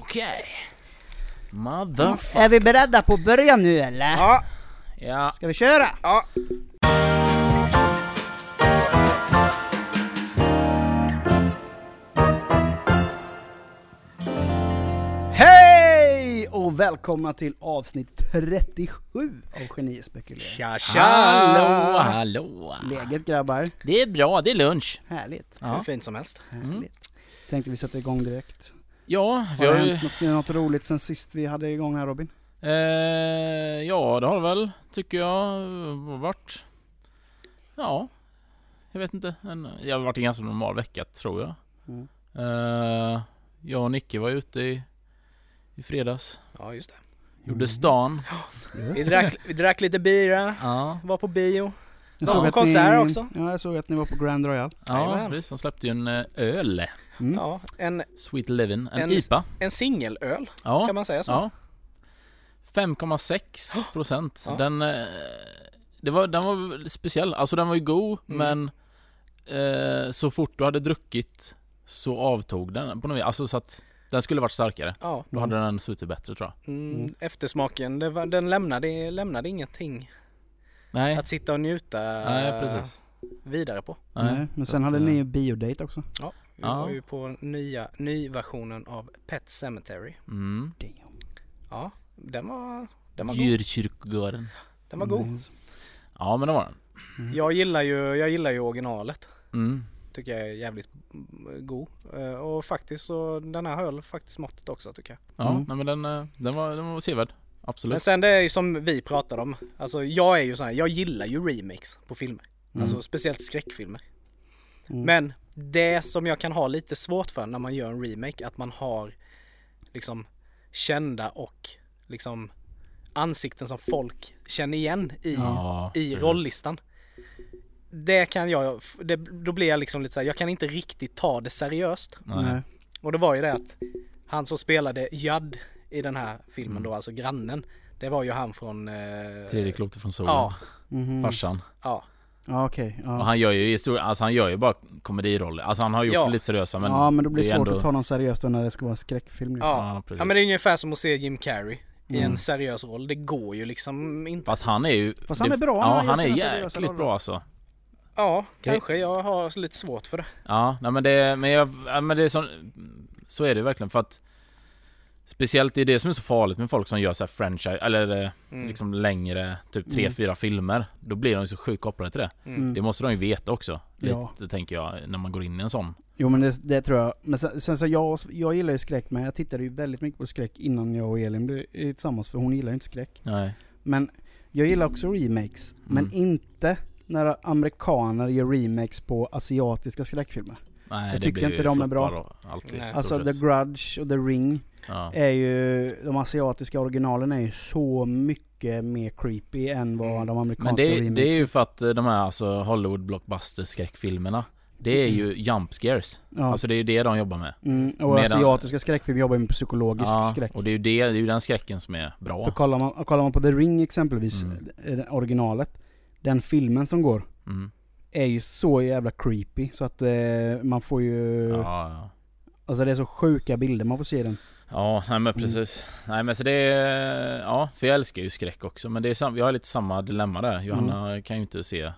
Okej. Motherfucker. Är vi beredda på att börja nu eller? Ja, Ja. Ska vi köra? ja. Hej och välkomna till avsnitt 37 av Genier spekulerar. Tja tja! Hallå, hallå. Läget grabbar? Det är bra, det är lunch. Härligt. Hur Ja, fint som helst. Härligt. Tänkte vi sätta igång direkt. Ja vi Har det har ju... hänt något, något roligt sen sist vi hade igång här Robin? Eh, ja, det har det väl, tycker jag, varit... Ja, jag vet inte. En, jag har varit en ganska normal vecka, tror jag. Mm. Eh, jag och Nicke var ute i, i fredags. Ja, just det. Gjorde stan. Vi drack, vi drack lite bira, Ja, var på bio. Jag Ja, såg att konsert ni, också. Ja, jag såg att ni var på Grand Royal. ja precis. De släppte ju en eh, öl. Mm. Ja, en, Sweet Livin'. En, En- IPA. en singelöl, Ja. kan man säga så? Ja. 5,6 procent. Ja. Den, eh, det var, den var väl speciell. Alltså den var ju god Mm. men eh, så fort du hade druckit så avtog den på något vis. Alltså så att den skulle varit starkare. Ja. Då hade den suttit bättre tror jag. Mm, Mm. eftersmaken, det var, den lämnade, lämnade ingenting Nej, att sitta och njuta nej precis. vidare på. Nej. Men sen hade ni ju biodate också. Vi Ja. var ju på nya, nyversionen av Pet Cemetery. Mm. Ja, den var, den var god. Djurkyrkogården. Den var god. Mm. Ja men det var den. Mm. Jag gillar ju, jag gillar ju originalet. Mm. Tycker jag är jävligt mm, god. Eh, Och faktiskt så, den här höll faktiskt måttet också tycker jag. Ja, Mm. nej, men den, eh, den, var, den var sevärd. Men Absolut. sen det är ju som vi pratade om. Alltså jag är ju sån här, jag gillar ju remakes på filmer. Mm. Alltså speciellt skräckfilmer. Mm. Men det som jag kan ha lite svårt för när man gör en remake, att man har liksom kända och liksom ansikten som folk känner igen i, Ja, i rolllistan. Det kan jag, det, då blir jag liksom lite så här, jag kan inte riktigt ta det seriöst. Nej. Och det var ju det att han som spelade Judd i den här filmen Mm. då, alltså grannen. Det var ju han från... Eh, Tredje klotet från solen. Ja, Mhm. Farsan. ja. Ja. Och Ja. han gör ju historia, alltså han gör ju bara komediroller. Alltså han har gjort Ja. lite seriösa men ja men då blir det svårt ändå- att ta någon seriöst när det ska vara skräckfilm. Ja. Ja, precis. ja men det är ungefär som att se Jim Carrey i Mm. en seriös roll. Det går ju liksom inte. Fast han är ju... Fast han är bra, Ja, han han är jäkligt bra alltså. Ja, kanske. Jag har lite svårt för det. Ja, nej men det, men jag, ja, men det är så, så är det verkligen för att Speciellt det är det som är så farligt med folk som gör så här franchise, eller eh, Mm. liksom längre, typ tre Mm. fyra filmer Då blir de ju så sjukt kopplade till det Mm. Det måste de ju veta också Lite Ja. tänker jag, när man går in i en sån Jo men det, det tror jag. Men sen, sen så jag, jag gillar ju skräck men jag tittade ju väldigt mycket på skräck innan jag och Elin blev tillsammans för hon gillar ju inte skräck. Nej Men jag gillar också remakes. Men Mm. inte när amerikaner gör remakes på asiatiska skräckfilmer. Nej Jag tycker inte de är bra. Alltid, Nej. Alltså The. Grudge och The Ring ja. är ju, de asiatiska originalen är ju så mycket mer creepy än vad Mm. de amerikanska Men det, remakes det är ju för att eh, de här alltså Hollywood blockbuster skräckfilmerna Det är ju jump scares ja. Alltså det är ju det de jobbar med mm, och medan- asiatiska skräckfilmer jobbar ju med psykologisk Ja, skräck. och det är ju det, det är ju den skräcken som är bra För kollar man, kollar man på The Ring exempelvis, Mm. eh, originalet, den filmen som går mm. Är ju så jävla creepy så att eh, man får ju... Ja, ja. Alltså det är så sjuka bilder man får se den. Ja, nej men Mm. precis. Nej men så det är, ja, för jag älskar ju skräck också. Men det är sam, vi har lite samma dilemma där. Johanna Mm. kan ju inte se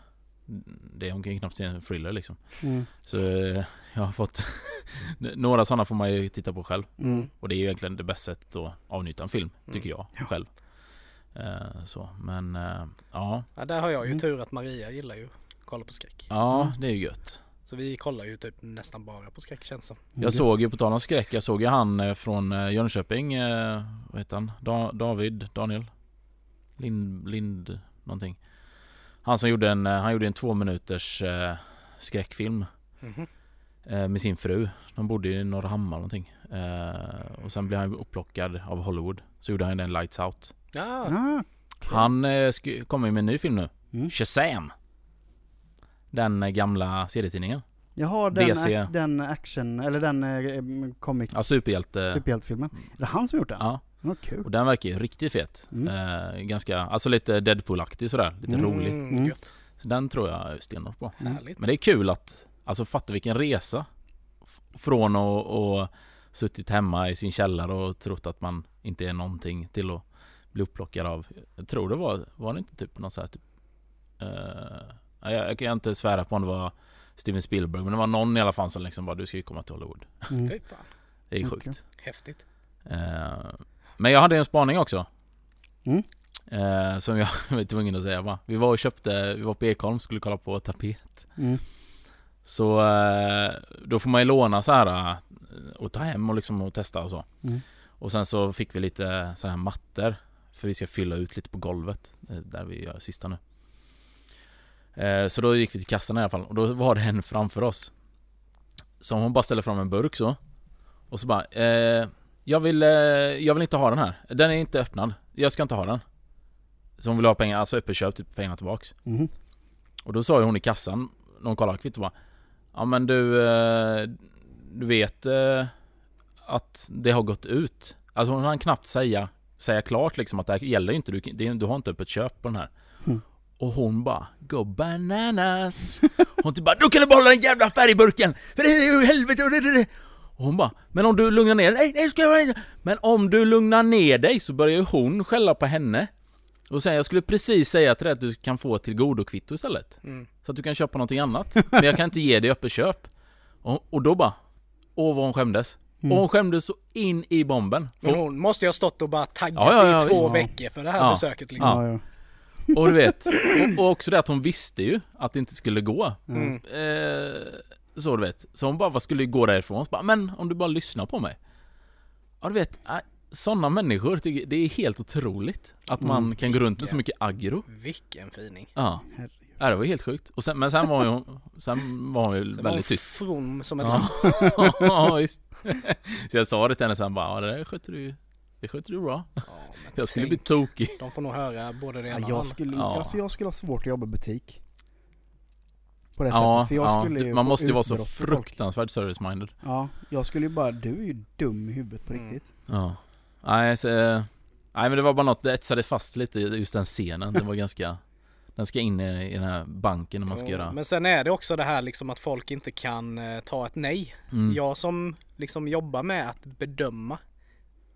det, hon kan ju knappt se en thriller liksom. Mm. Så eh, jag har fått, några sådana får man ju titta på själv. Mm. Och det är ju egentligen det bästa sättet att avnjuta en film, Mm. tycker jag själv. Eh, så, men eh, ja, Ja, där har jag ju Mm. tur att Maria gillar ju kolla på skräck. ja det är ju gött. Så vi kollar ju typ nästan bara på skräck känns som. Jag såg ju på tal om skräck, jag såg ju han eh, från eh, Jönköping, eh, vad heter han? Da, David, Daniel? Lind, Lind, någonting. Han som gjorde en, han gjorde en två minuters skräckfilm Mhm. eh, med sin fru. De bodde i Norrhammar någonting. Och sen blev han upplockad av Hollywood. Så gjorde han den Lights Out. Ja, Ah, Han eh, sk- kommer ju med en ny film nu. Mm. Shazam! Den eh, gamla serietidningen. Jaha, den, DC. den action, eller den eh, comic, Ja, superhjälte. superhjältefilmen. Är det han som gjort den? Ja, Ja, kul. och den verkar ju riktigt fet. Mm. Eh, ganska, alltså lite Deadpool-aktig sådär. Lite Mm. rolig. Mm. gött. Så den tror jag är stenhårt på. Mm. Härligt. Men det är kul att, alltså fatta vilken resa. Från att, att suttit hemma i sin källare och trott att man inte är någonting till att bli upplockad av. Jag tror det var, var det inte typ någon så här typ eh, jag, jag kan inte svära på om det var Steven Spielberg men det var någon i alla fall som liksom bara du ska ju komma till Hollywood. Mm. Det är sjukt. Häftigt. Eh, men jag hade en spaning också. Mm. Eh, som jag var tvungen att säga va. Vi var och köpte, vi var på Ekholm skulle kolla på tapet. Mm. Så eh, då får man ju låna så här eh, och ta hem och liksom och testa och så. Mm. Och sen så fick vi lite sådana här mattor. För vi ska fylla ut lite på golvet. eh, Där vi gör sista nu. Eh, Så då gick vi till kassan i alla fall och då var det en framför oss. Som hon bara ställer fram en burk så. Och så bara eh, jag, vill, eh, jag vill inte ha den här. Den är inte öppnad. Jag ska inte ha den. Så hon vill ha pengar, alltså öppetköp, typ pengarna tillbaks. Mm. Och då sa ju hon i kassan, när hon kollade kvittot bara Ja men du, eh, du vet eh, att det har gått ut. Alltså hon hann knappt säga, säga klart liksom att det här gäller ju inte, du, du har inte öppet köp på den här. Och hon bara Go bananas! Hon typ bara Du kan du behålla den jävla färgburken! För det är ju helvete och hon bara Men om du lugnar ner dig, nej, nej ska jag inte. Men om du lugnar ner dig så börjar ju hon skälla på henne. Och sen jag skulle precis säga till dig att du kan få ett tillgodokvitto istället. Mm. Så att du kan köpa någonting annat. Men jag kan inte ge dig öppet köp. Och, och då bara Åh vad hon skämdes. Mm. Och hon skämdes så in i bomben. Men hon måste ju ha stått och bara taggat Ja, ja, ja, i två visst. veckor för det här Ja. besöket liksom. Och du vet, och, och också det att hon visste ju att det inte skulle gå. Mm. Eh, så du vet. Så hon bara vad skulle gå därifrån. Så bara, men om du bara lyssnar på mig. Ja du vet, äh, sådana människor, tycker- det är helt otroligt. Att man Mm. kan gå runt med så mycket aggro. Vilken fining. Ja, Herregud. ja det var helt sjukt. Och sen, men sen var hon, sen var hon ju Sen var väldigt hon tyst. From som ett Ja, ja visst. Så jag sa det till henne sen bara, ja det där sköter du det sköter du bra. Ja, Jag skulle bli tänk, tokig. De får nog höra både det Ja, ena och det jag, andra. skulle, Ja. alltså jag skulle ha svårt att jobba i butik. På det Ja, sättet. För jag ja, skulle du- man måste ju vara så fruktansvärt service-minded. Ja, jag skulle ju bara, du är ju dum i huvudet på Mm. riktigt. Ja. Nej, så, eh, nej men det var bara något, det etsade fast lite just den scenen. Den var ganska Den ska in i, i den här banken när man ska Jo, göra Men sen är det också det här liksom att folk inte kan eh, ta ett nej. mm. Jag som liksom jobbar med att bedöma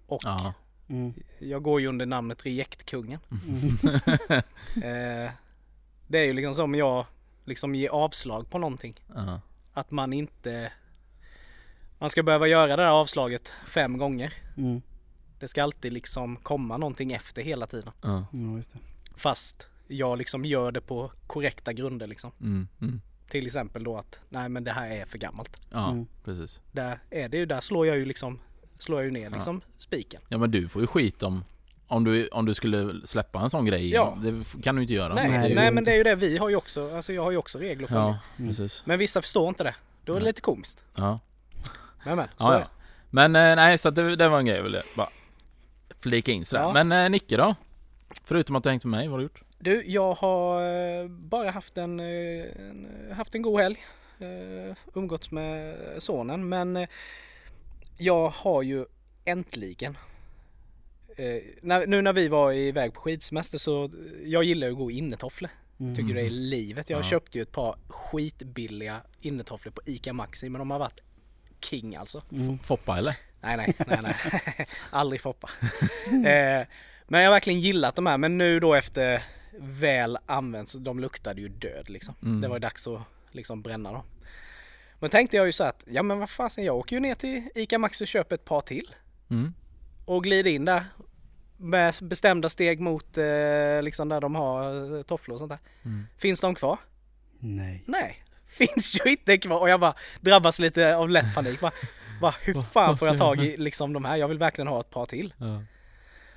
och Ja. Mm. jag går ju under namnet Rejektkungen. Mm. Eh, det är ju liksom som jag liksom ger avslag på någonting. ja. Att man inte man ska behöva göra det här avslaget fem gånger. Mm. Det ska alltid liksom komma någonting efter hela tiden. Ja. Ja, just det. Fast jag liksom gör det på korrekta grunder liksom. Mm. Mm. Till exempel då att nej men det här är för gammalt. Ja, Mm. precis. Där är det ju, där slår jag ju liksom slår jag ju ner Ja. liksom spiken. Ja men du får ju skit om om du, om du skulle släppa en sån grej. Ja. Det kan du inte göra. Nej, nej, går men inte. det är ju det vi har ju också, alltså jag har ju också regler följa. Ja, Mm. precis. Men vissa förstår inte det. Då är det Nej. lite komiskt. Ja. Men men, så Ja, ja. Men eh, nej, så det, det var en grej jag ville bara flika in sådär. Ja. Men eh, Nicke då? Förutom att du hängt med mig, vad har du gjort? Du, jag har eh, bara haft en, en, haft en god helg. Umgåtts med sonen men jag har ju äntligen eh, när, nu när vi var iväg på skidsemester så eh, jag gillar ju att gå i innetofflor. Mm. Tycker det är livet. Jag Ja. köpte ju ett par skitbilliga innetofflor på ICA Maxi men de har varit king alltså. Mm. Foppa eller? Nej, nej, nej, nej. Aldrig Foppa. eh, men jag har verkligen gillat de här. Men nu då efter väl använt så de luktade ju död liksom. Mm. Det var ju dags att liksom bränna dem. Men tänkte jag ju så att, ja men vad fasen jag åker ju ner till ICA Maxi och köper ett par till. Mm. Och glider in där. Med bestämda steg mot eh, liksom där de har eh, tofflor och sånt där. Mm. Finns de kvar? Nej. Nej, finns ju inte kvar. Och jag bara drabbas lite av lätt panik. Va, va, hur fan får jag tag i liksom de här? Jag vill verkligen ha ett par till. Ja.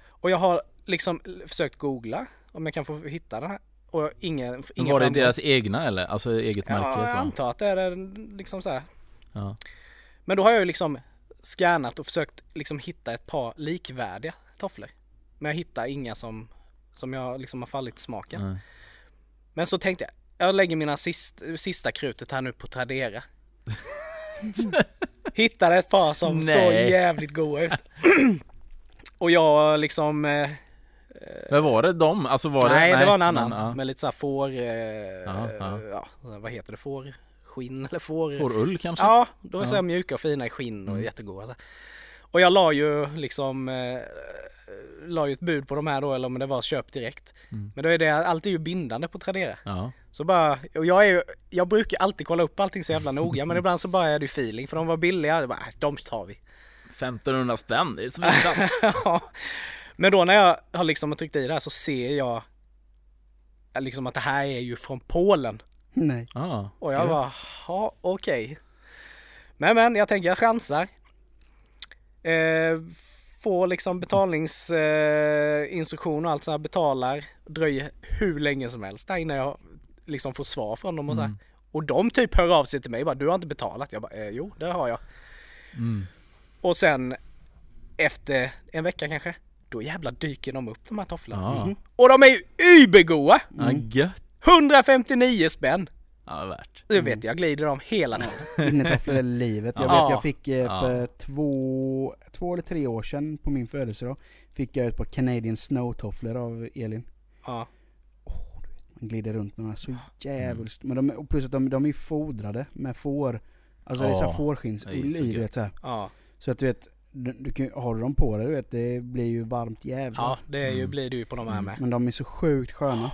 Och jag har liksom försökt googla om jag kan få hitta den här. Och ingen, ingen var det framgång. deras egna eller? Alltså eget Ja, märke? jag Så. antar att det är liksom så här. Ja. Men då har jag ju liksom scannat och försökt liksom hitta ett par likvärdiga tofflor. Men jag hittar inga som, som jag liksom har fallit i smaken. Nej. Men så tänkte jag, jag lägger mina sist, sista krutet här nu på Tradera. Hittade ett par som såg Nej. jävligt goda ut. och jag liksom... Eh, Men var det dem? Alltså var nej, det? det var en annan. men, ja. Med lite såhär får... Eh, Ja, ja. ja, vad heter det? Får... fårskinn eller får... Får ull kanske? Ja, de är så Ja. mjuka och fina i skinn och Mm. jättegoda. så. Och jag la ju liksom eh, la ju ett bud på de här då eller om det var köp direkt. Mm. Men då är det allt är ju bindande på Tradera. Ja. Så bara, och jag är ju, jag brukar alltid kolla upp allting så jävla noga men ibland så bara är det ju feeling för de var billiga. Bara, de tar vi. 1500 spänn, det är svinbra. Ja. Men då när jag har liksom tryckt i det här så ser jag eh, liksom att det här är ju från Polen. Nej. ah, Och jag bara, ja okej. Men men, jag tänker jag chansar. Eh, får liksom betalningsinstruktion eh, och allt så här, betalar. Dröjer hur länge som helst där innan jag liksom får svar från dem och så här. Mm. Och de typ hör av sig till mig bara, du har inte betalat. Jag bara, eh, jo det har jag. Mm. Och sen efter en vecka kanske, då jävlar dyker de upp de här tofflorna. Ja, Mhm. Och de är ju übergoa! ja gött. 159 spänn! Ja, värt. Du vet, jag glider dem hela tiden. Innetofflor är livet. Jag Ja. vet jag fick eh, Ja. för två, två eller tre år sedan på min födelsedag Fick jag ett par Canadian Snow-tofflor av Elin. Ja. Man glider runt med de här så Mm. jävligt. Men de, och plus att de, de är ju fodrade med får. Alltså det Ja, såhär det är fårskinnsull så i du gött. vet så Så att du vet, du, du kan, har du dem på dig du vet, det blir ju varmt jävlar. ja det är ju, Mm. blir det ju på de här med. Men de är så sjukt sköna.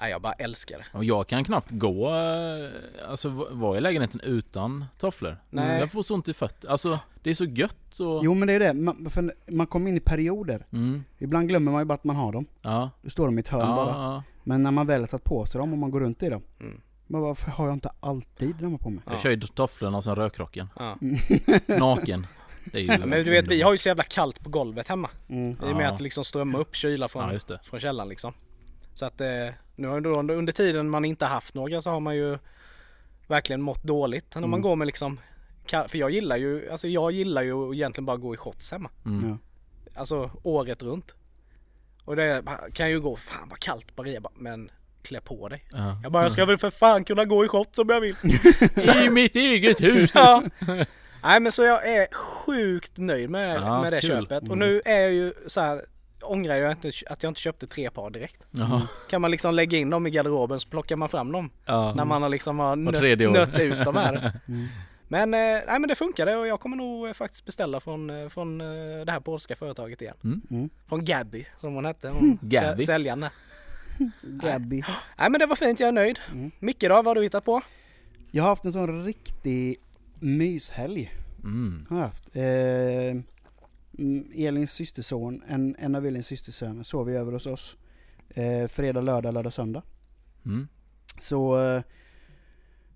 Nej, jag bara älskar det. Och jag kan knappt gå, eh, alltså vara i lägenheten utan tofflor. Nej. Jag får så ont i fötter. Alltså det är så gött och... Jo men det är det, man, för man kommer in i perioder. Mm. Ibland glömmer man ju bara att man har dem. Ja. Då står de i ett hörn Ja, bara. ja. Men när man väl har satt på sig dem och man går runt i dem. Mm. Men varför har jag inte alltid de här på mig? Jag Ja. kör ju tofflorna och sen rökrocken. Ja. Naken. Det är ju Ja, men du vet, vi har ju så jävla kallt på golvet hemma. Mm. I och med Ja. att det liksom strömmar upp kyla Ja från, det. från källan liksom. Så att eh, nu under, under tiden man inte haft några så har man ju verkligen mått dåligt. När man Mm. går med liksom för jag gillar ju, alltså jag gillar ju egentligen bara gå i shorts hemma. Mm. Ja. Alltså året runt. Och det kan ju gå, fan vad kallt bara, men klä på dig. Ja. Jag bara, jag ska väl för fan kunna gå i shorts om jag vill. I mitt eget hus! ja. Nej men så jag är sjukt nöjd med, Ja, med det kul. köpet. Och Mm. nu är jag ju så här ångrar jag inte att jag inte köpte tre par direkt. Jaha. Kan man liksom lägga in dem i garderoben så plockar man fram dem. Ja. När man har liksom har år. nött, ut dem här. Mm. Men, eh, nej, men det funkade och jag kommer nog eh, faktiskt beställa från, eh, från det här polska företaget igen. Mm. Från Gabby som hon hette. Hon Gabby? sä- Säljaren. Gabby. Nej men det var fint, jag är nöjd. Mm. Micke då, vad har du hittat på? Jag har haft en sån riktig myshelg. Mm. Har jag haft. Eh, mm, Elins systerson, en, en av Elins systersöner, sov ju över hos oss. Eh, fredag, lördag, lördag, söndag. Mm. Så eh,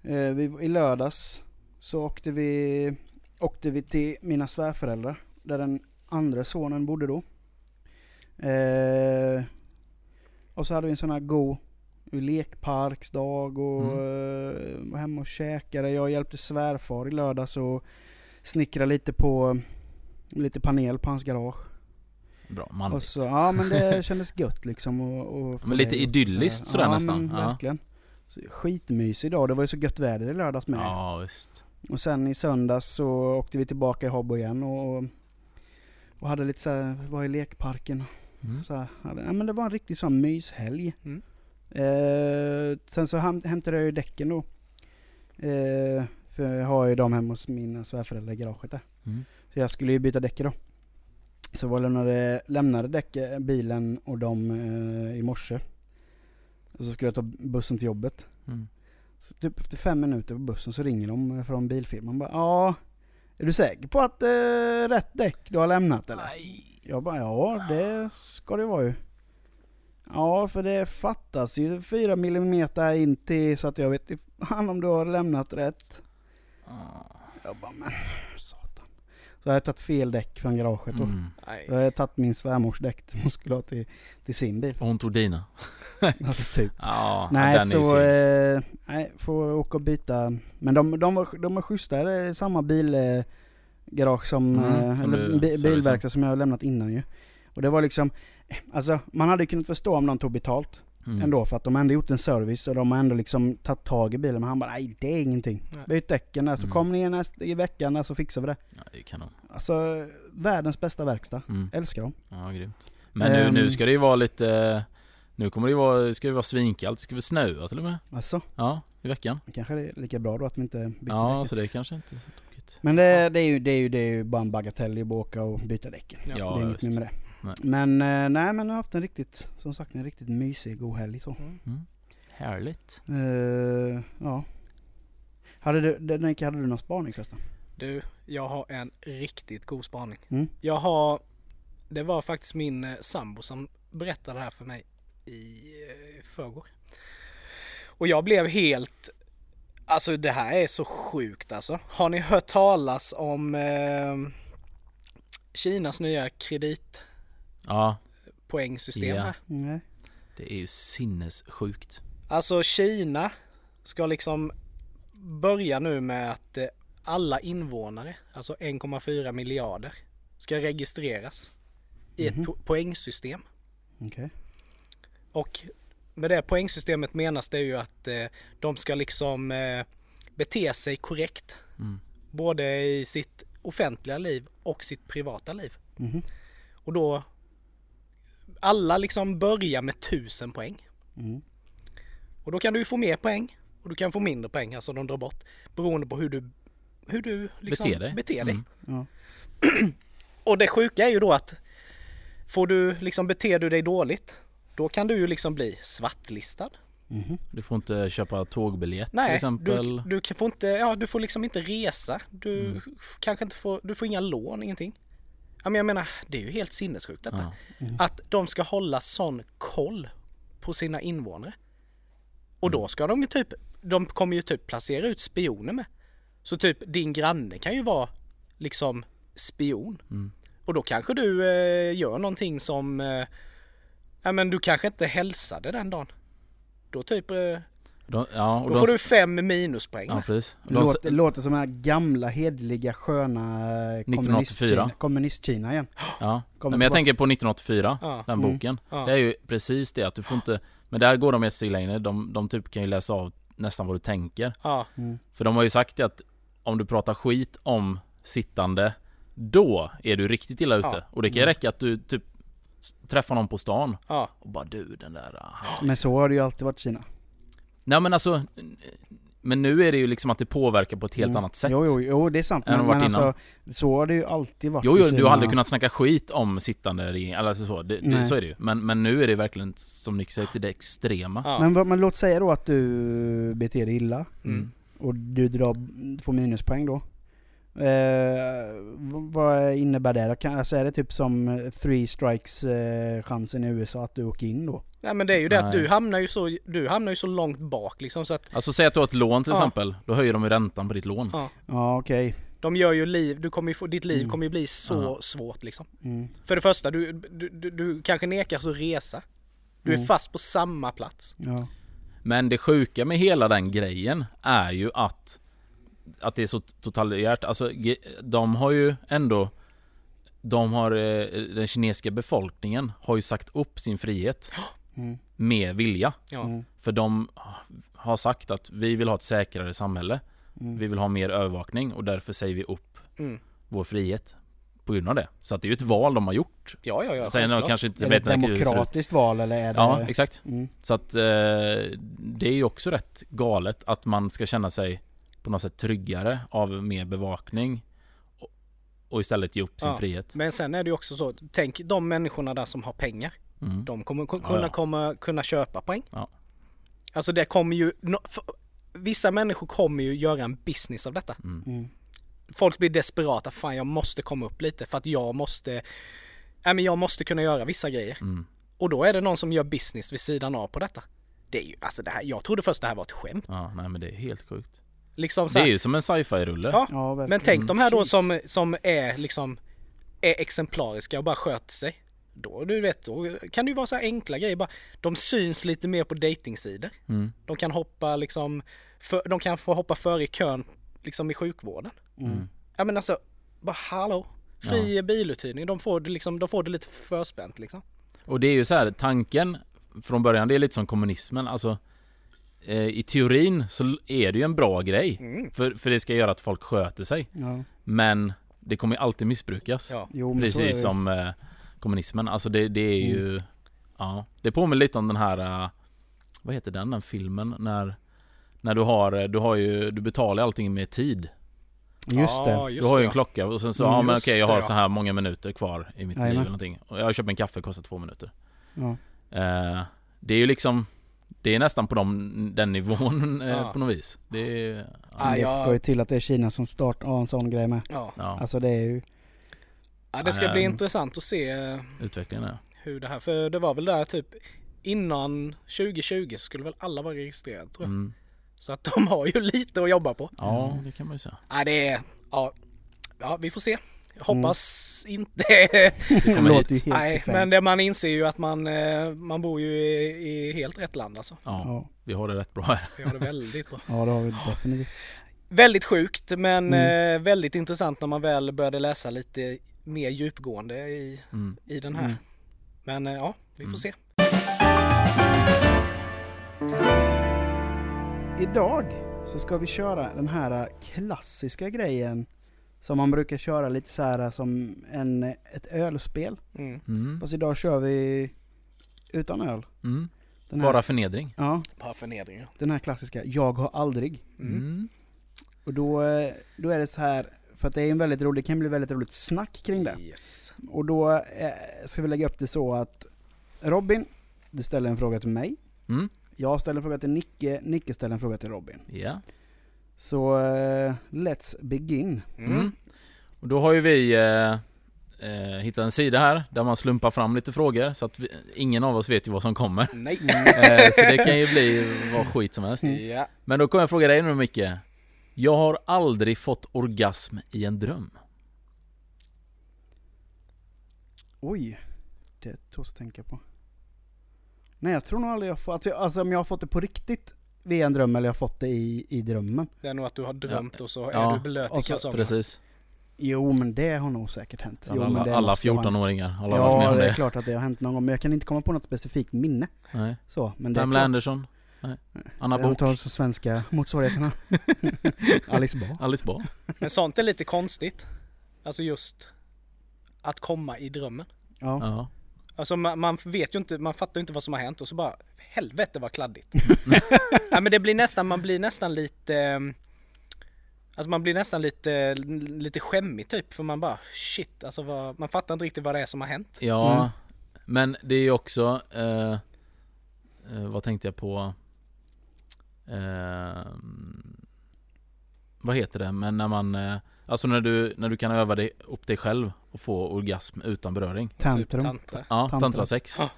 eh, vi, i lördags så åkte vi, åkte vi till mina svärföräldrar. Där den andra sonen bodde då. Eh, och så hade vi en sån här god lekparksdag och eh, var hemma och käkade. Jag hjälpte svärfar i lördags och snickra lite på lite panel på hans garage. Bra, Och manligt. så, ja men det kändes gött liksom. Och, och Men lite idylliskt sådär ja, nästan. Ja. verkligen. Så, skitmysig dag. Det var ju så gött väder i lördags med. Ja, visst. Och sen i söndags så åkte vi tillbaka i Habbo igen och, och hade lite såhär, var i lekparken. Mm. Så här, hade, ja, men det var en riktig sån myshelg. Mm. Eh, sen så häm, hämtade jag ju däcken då. Eh, för jag har ju dem hemma hos mina svärföräldrar i garaget där. Mm. Så jag skulle ju byta däck då. Så jag lämnade, lämnade däck, bilen och dem eh, i morse. Och så skulle jag ta bussen till jobbet. Mm. Så typ efter fem minuter på bussen så ringer de från bilfirman bara ja Är du säker på att eh, rätt däck du har lämnat eller? Jag bara ja det ska det vara ju. Ja för det fattas ju 4 millimeter in till så att jag vet fan om du har lämnat rätt. Ah. Jag bara men satan. Så jag har tagit fel däck från garaget då. Mm. Jag har tagit min svärmors däck som hon skulle ha till, till sin bil. Och hon tog dina. Alltså, typ. Ja, Nej så, eh, nej får åka och byta. Men de, de, var, de är schyssta, det är samma bilgarage garage som, Mm, eh, som eller du bilverkstad som jag har lämnat innan ju. Och det var liksom, alltså man hade kunnat förstå om de tog betalt Mm. ändå för att de har ändå gjort en service och de har ändå liksom tagit tag i bilen. Men han bara nej det är ingenting. Nej. Byt däcken där så Mm. kom ni nästa, i veckan där så fixar vi det. Ja, det är kanon. Alltså världens bästa verkstad. Mm. Älskar dem. Ja, grymt. Men nu, Ehm. nu ska det ju vara lite... Nu kommer det ju vara, ska det vara svinkallt, det ska väl snöa till och med? Alltså, Ja, i veckan. kanske det är lika bra då att vi inte byter Ja, däcken. så det är kanske inte så tokigt. Men det, det, är ju, det, är ju, det är ju bara en bagatell att åka och byta däcken. Ja, Ja, det är inget mer med det. Nej. Men eh, nej men jag har haft en riktigt, som sagt en riktigt mysig god helg så. Mm. Härligt. Eh, ja. Hade du, den- Nicke, hade du någon spaning förresten? Du, jag har en riktigt god spaning. Mm. Jag har, det var faktiskt min eh, sambo som berättade det här för mig i eh, förrgår. Och jag blev helt, alltså det här är så sjukt alltså. Har ni hört talas om eh, Kinas nya kreditpoängsystem Ja. här? Nej. Det är ju sinnessjukt. Alltså Kina ska liksom börja nu med att eh, alla invånare, alltså 1,4 miljarder, ska registreras i ett po- poängsystem. Okej. Och med det poängsystemet menas det ju att eh, de ska liksom eh, bete sig korrekt. Mm. Både i sitt offentliga liv och sitt privata liv. Mhm. Och då alla liksom börjar med 1000 poäng. Mm. Och då kan du ju få mer poäng och du kan få mindre poäng, alltså de drar bort. Beroende på hur du, hur du liksom Beter dig. Beter dig. Mm. Ja. Och det sjuka är ju då att får du liksom beter du dig dåligt, då kan du ju liksom bli svartlistad. Mhm. Du får inte köpa tågbiljett till Nej, exempel. du, du får inte, ja du får liksom inte resa. Du Mm. kanske inte får, du får inga lån, ingenting. Ja men jag menar, det är ju helt sinnessjukt detta. Ja. Att de ska hålla sån koll på sina invånare. Och Mm. då ska de ju typ, de kommer ju typ placera ut spioner med. Så typ din granne kan ju vara liksom spion. Mm. Och då kanske du eh, gör någonting som, eh, ja men du kanske inte hälsade den dagen. Då typ, eh, De, ja, och då de, får du fem minuspoäng. Ja precis. De, låter, låter som den här gamla hedliga sköna eh, 1984. kommunist-Kina- kommunist-Kina igen. ja. Kommer Men jag tänker på 1984, Ja. den Mm. boken. Ja. Det är ju precis det att du får inte Men där går de ett steg längre. De, de typ kan ju läsa av nästan vad du tänker. Ja, Mm. För de har ju sagt att om du pratar skit om sittande Då är du riktigt illa ute. Ja. Och det kan ju räcka att du typ träffar någon på stan ja, och bara du den där ah. Men så har det ju alltid varit i Kina. Nej men alltså Men nu är det ju liksom att det påverkar på ett helt Mm. annat sätt. Jo, jo, jo det är sant. Men, men alltså, så har det ju alltid varit Jo, jo, du har aldrig kunnat snacka skit om sittande regering, alltså så, det, det, så är det ju. Men, men nu är det verkligen, som Nick säger, till det extrema. ja. Men, men låt säga då att du beter dig illa Mm. och du drar, får minuspoäng då. Eh, vad innebär det? Kan, alltså är det typ som three strikes eh, chansen i USA att du åker in då? Nej men det är ju det att Nej. du hamnar ju så, du hamnar ju så långt bak liksom så att Alltså säg att du har ett lån till Ja. exempel, då höjer de ju räntan på ditt lån. ja, Ja okej. de gör ju liv, du kommer ju få, ditt liv Mm. kommer ju bli så Ja. svårt liksom. Mm. För det första, du, du, du, du kanske nekas att resa. Du är Mm. fast på samma plats. Ja. Men det sjuka med hela den grejen är ju att Att det är så totalitärt, alltså de har ju ändå De har, eh, den kinesiska befolkningen har ju sagt upp sin frihet Mm. med vilja Ja. Mm. För de har sagt att vi vill ha ett säkrare samhälle Mm. Vi vill ha mer övervakning och därför säger vi upp Mm. vår frihet På grund av det. Så att det är ju ett val de har gjort Ja, ja, ja. Sen de kanske inte Är det vet ett det demokratiskt val eller är det... Ja, exakt. Mm. Så att eh, det är ju också rätt galet att man ska känna sig på något sätt tryggare av mer bevakning och, istället ge upp sin Ja. frihet. Men sen är det ju också så, tänk de människorna där som har pengar. Mm. De kommer ku- Ja, kunna, ja. Komma, kunna köpa poäng. Ja. Alltså det kommer ju, vissa människor kommer ju göra en business av detta. Mm. Mm. Folk blir desperata, fan jag måste komma upp lite för att jag måste, nej men jag måste kunna göra vissa grejer. Mm. Och då är det någon som gör business vid sidan av på detta. Det är ju, alltså det här, jag trodde först det här var ett skämt. Ja, nej men det är helt sjukt. Liksom så Det är ju som en sci-fi-rulle. Ja, Ja. Men tänk de här då Jesus. som, som är liksom är exemplariska och bara sköter sig. Då, du vet, då kan det ju vara så här enkla grejer bara. De syns lite mer på datingsidor. Mm. De kan hoppa liksom, för, de kan få hoppa före i kön liksom i sjukvården. Mm. Ja men alltså, bara hallå. Fri biluthyrning, de får det liksom, de får det lite förspänt liksom. Och det är ju så här, tanken från början, det är lite som kommunismen. Alltså, eh, i teorin så är det ju en bra grej. Mm. För, för det ska göra att folk sköter sig. Ja. Men det kommer ju alltid missbrukas. Ja. Jo, men så är det. Precis som eh, kommunismen. Alltså det, det är ju... Mm. Ja, det påminner lite om den här eh, Vad heter den, den filmen när När du har, eh, du har ju, du betalar allting med tid Just det. Du har ju en klocka och sen så, Mm, ja men just okej jag har så här många minuter kvar i mitt liv eller någonting Och jag köper en kaffe, kostar två minuter Ja. eh, Det är ju liksom Det är nästan på dem, den nivån eh, Ja. på något vis Det är, ja, det ska ju till att det är Kina som startar en sån grej med. Ja. ja, Alltså det är ju... ja, det ska bli Ehm. intressant att se eh, utvecklingen är hur det här, för det var väl där typ innan 2020 så skulle väl alla vara registrerade tror jag. mm. Så att de har ju lite att jobba på. Ja, det kan man ju säga Ja, det är, ja, ja vi får se. Hoppas inte. Det låter ju helt Nej, men det, man inser ju att man, eh, man bor ju i, i helt rätt land alltså. Ja, Ja. vi har det rätt bra här Vi har det väldigt bra. ja, det har vi definitivt. Väldigt sjukt men Mm. eh, väldigt intressant när man väl började läsa lite mer djupgående i, mm. i den här. Mm. Men eh, ja, vi får Mm. se. Idag så ska vi köra den här klassiska grejen som man brukar köra lite så här som en, ett ölspel. Mm. Mm. Fast idag kör vi utan öl. Mm. Den här, Bara förnedring Ja, Bara förnedringar. den här klassiska Jag har aldrig. Mm. mm. Och då, eh, då är det så här, för att det är en väldigt rolig, det kan bli väldigt roligt snack kring det. Yes. Och då eh, ska vi lägga upp det så att Robin, du ställer en fråga till mig. Mm. Jag ställer en fråga till Nicke, Nicke ställer en fråga till Robin. Ja Så eh, let's begin. Mm. Mm. Och då har ju vi eh, eh, hittat en sida här där man slumpar fram lite frågor så att vi, ingen av oss vet ju vad som kommer. Nej. Så det kan ju bli vad skit som helst. Ja. Men då kommer jag fråga dig nu Micke. Jag har aldrig fått orgasm i en dröm. Oj, det tås att tänka på. Nej jag tror nog aldrig jag fått, alltså, alltså om jag har fått det på riktigt via en dröm eller jag har fått det i, i drömmen. Det är nog att du har drömt och så är Ja. du blöt i kalsongerna. Precis. Jo men det har nog säkert hänt. Jo, men Alla, det alla måste ha hänt. 14-åringar har varit med Ja om det är det. klart att det har hänt någon gång men jag kan inte komma på något specifikt minne. Nej. Så, men det är Pamela klart. Anderson. Nej. Anna Jag Book. tar så svenska motsvarigheterna. Alice Bah. Alice Bah. Men sånt är lite konstigt. Alltså just att komma i drömmen. Ja. Ja. Alltså man, man vet ju inte, man fattar ju inte vad som har hänt och så bara helvete vad kladdigt. ja men det blir nästan, man blir nästan lite Alltså man blir nästan lite, lite skämmig typ för man bara shit alltså vad, man fattar inte riktigt vad det är som har hänt. Ja, Mm. men det är ju också eh, eh, Vad tänkte jag på? Eh, vad heter det? Men när man eh, Alltså när du, när du kan öva dig, upp dig själv och få orgasm utan beröring Tantrum. Typ tantra. Ja, Tantra. tantrasex Ja.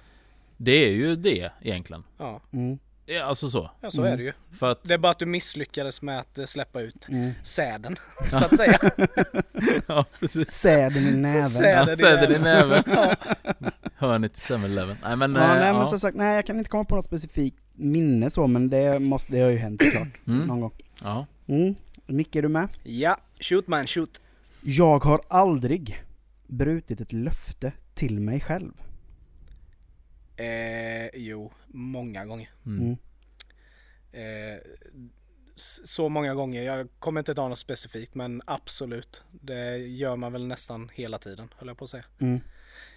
Det är ju det egentligen Ja, Mm. Ja, Alltså så ja så Mm. är det ju. För att Det är bara att du misslyckades med att eh, släppa ut Mm. säden så att säga. Ja precis Säden i näven. Säden. Ja, i Säden i näven. näven Hörnet till 7-Eleven Nej men, Ja, eh, nej men ja. som sagt, nej jag kan inte komma på något specifikt minne så men det, måste, det har ju hänt såklart. Mm. Någon gång. Ja, Mm. Nicke är du med? Ja, shoot man shoot. Jag har aldrig brutit ett löfte till mig själv. Eh, jo, många gånger. mm. Mm. Eh, så många gånger. Jag kommer inte ta något specifikt men absolut. Det gör man väl nästan hela tiden höll jag på att säga. Mm.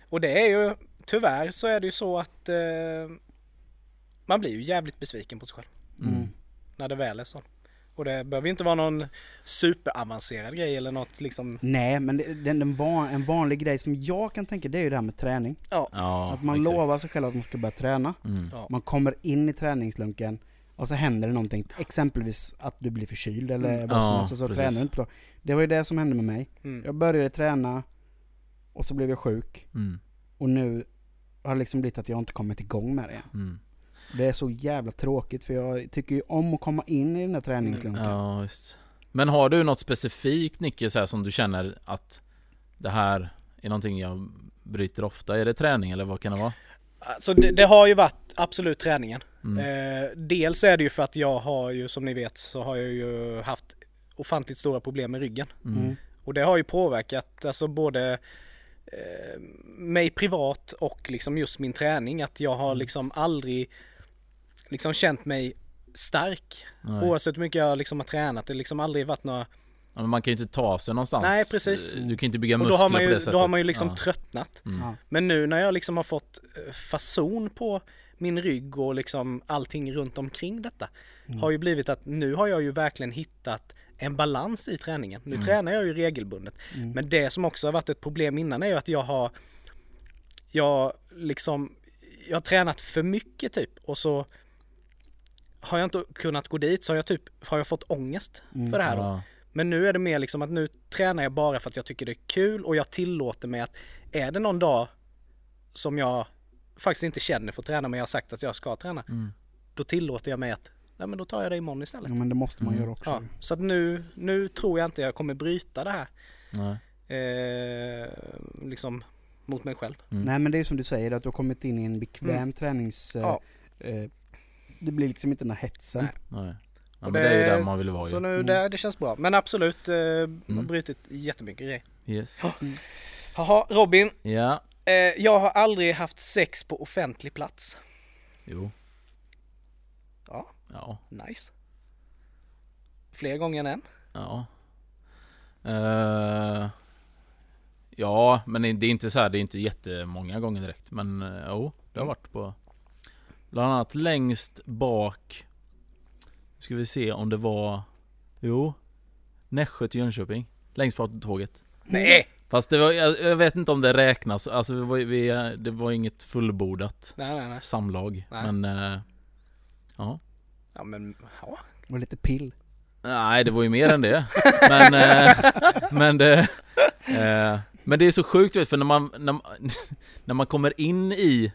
Och det är ju tyvärr så är det ju så att eh, man blir ju jävligt besviken på sig själv Mm. när det väl är så. Och det behöver inte vara någon superavancerad grej eller något liksom. Nej men det, den, den van, en vanlig grej som jag kan tänka det är ju det här med träning. Ja, att man exakt. lovar sig själv att man ska börja träna. mm. Ja. Man kommer in i träningslunken och så händer det någonting. Exempelvis att du blir förkyld eller Mm. vad som Ja, helst. och Så precis. tränar du inte på. Det var ju det som hände med mig. Mm. Jag började träna och så blev jag sjuk. Mm. Och nu har det liksom blivit att jag inte kommit igång med det. Mm. Det är så jävla tråkigt för jag tycker ju om att komma in i den här träningslunken. Ja, just. Men har du något specifikt Nicke så här, som du känner att det här är någonting jag bryter ofta? Är det träning eller vad kan det vara? Alltså det, det har ju varit absolut träningen. Mm. Eh, dels är det ju för att jag har ju som ni vet så har jag ju haft ofantligt stora problem med ryggen. Mm. Mm. Och det har ju påverkat alltså både eh, mig privat och liksom just min träning. Att jag har liksom aldrig liksom känt mig stark Nej. oavsett hur mycket jag liksom har tränat. Det har liksom aldrig varit några Ja, men man kan ju inte ta sig någonstans. Nej, precis. Du kan inte bygga Och då muskler har man på ju, det sättet. då har man ju liksom ja. tröttnat. Mm. Ja. Men nu när jag liksom har fått eh, fason på min rygg och liksom allting runt omkring detta Mm. har ju blivit att nu har jag ju verkligen hittat en balans i träningen. Nu Mm. tränar jag ju regelbundet. Mm. Men det som också har varit ett problem innan är ju att jag har jag liksom jag har tränat för mycket typ och så har jag inte kunnat gå dit så har jag typ har jag fått ångest Mm. för det här då. Ja. Men nu är det mer liksom att nu tränar jag bara för att jag tycker det är kul och jag tillåter mig att är det någon dag som jag faktiskt inte känner för att träna men jag har sagt att jag ska träna. Mm. Då tillåter jag mig att, nej men då tar jag det imorgon istället. Ja, men det måste man Mm. göra också. Ja, så att nu, nu tror jag inte jag kommer bryta det här. Nej. Eh, liksom mot mig själv. Mm. Nej men det är som du säger att du har kommit in i en bekväm Mm. tränings... eh, Ja. eh, det blir liksom inte den här hetsen. Nej. Nej. Ja, men det, är ju det- där man vill vara Så ju. nu, Mm. det, det känns bra. Men absolut, eh, Mm. har brutit jättemycket grejer. Yes. Jaha, Robin. Ja. Eh, jag har aldrig haft sex på offentlig plats. Jo. Ja, Ja. nice. Fler gånger än en. Ja. Eh, ja, men det är inte så här, det är inte jättemånga gånger direkt. Men uh, jo, det har Mm. varit på Bland annat längst bak Nu ska vi se om det var Jo Nässjö till Jönköping Längst bak på tåget Nej! Fast det var, jag, jag vet inte om det räknas, alltså det var, vi, det var inget fullbordat Nej, nej, nej. samlag Nej. Men eh, Ja Ja, men ja. Det var lite pill. Nej det var ju mer än det Men, eh, men det eh, Men det är så sjukt vet, för när man, när, man- när man kommer in i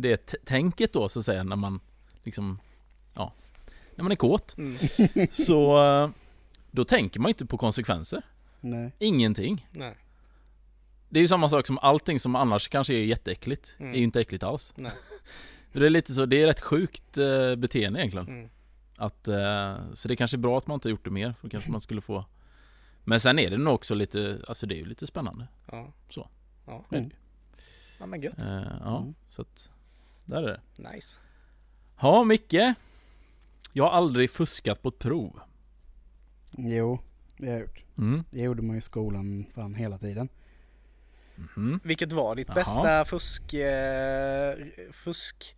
det tänket då så att säga när man liksom Ja När man är kåt Mm. så eh, Då tänker man inte på konsekvenser Nej. Ingenting Nej. Det är ju samma sak som allting som annars kanske är jätteäckligt Mm. är ju inte äckligt alls Nej. Det är lite så, det är rätt sjukt eh, beteende egentligen Mm. Att, eh, så det är kanske är bra att man inte har gjort det mer, för då kanske man skulle få Men sen är det nog också lite, alltså det är ju lite spännande Ja. Så. Ja. Mm. ja, men gött. Ja, Mm. så att Där är det Nice. Ja, Micke Jag har aldrig fuskat på ett prov Jo, det har jag gjort. mm. Det gjorde man i skolan fan hela tiden. Mhm. Vilket var ditt Jaha. bästa fusk... Eh, fusk...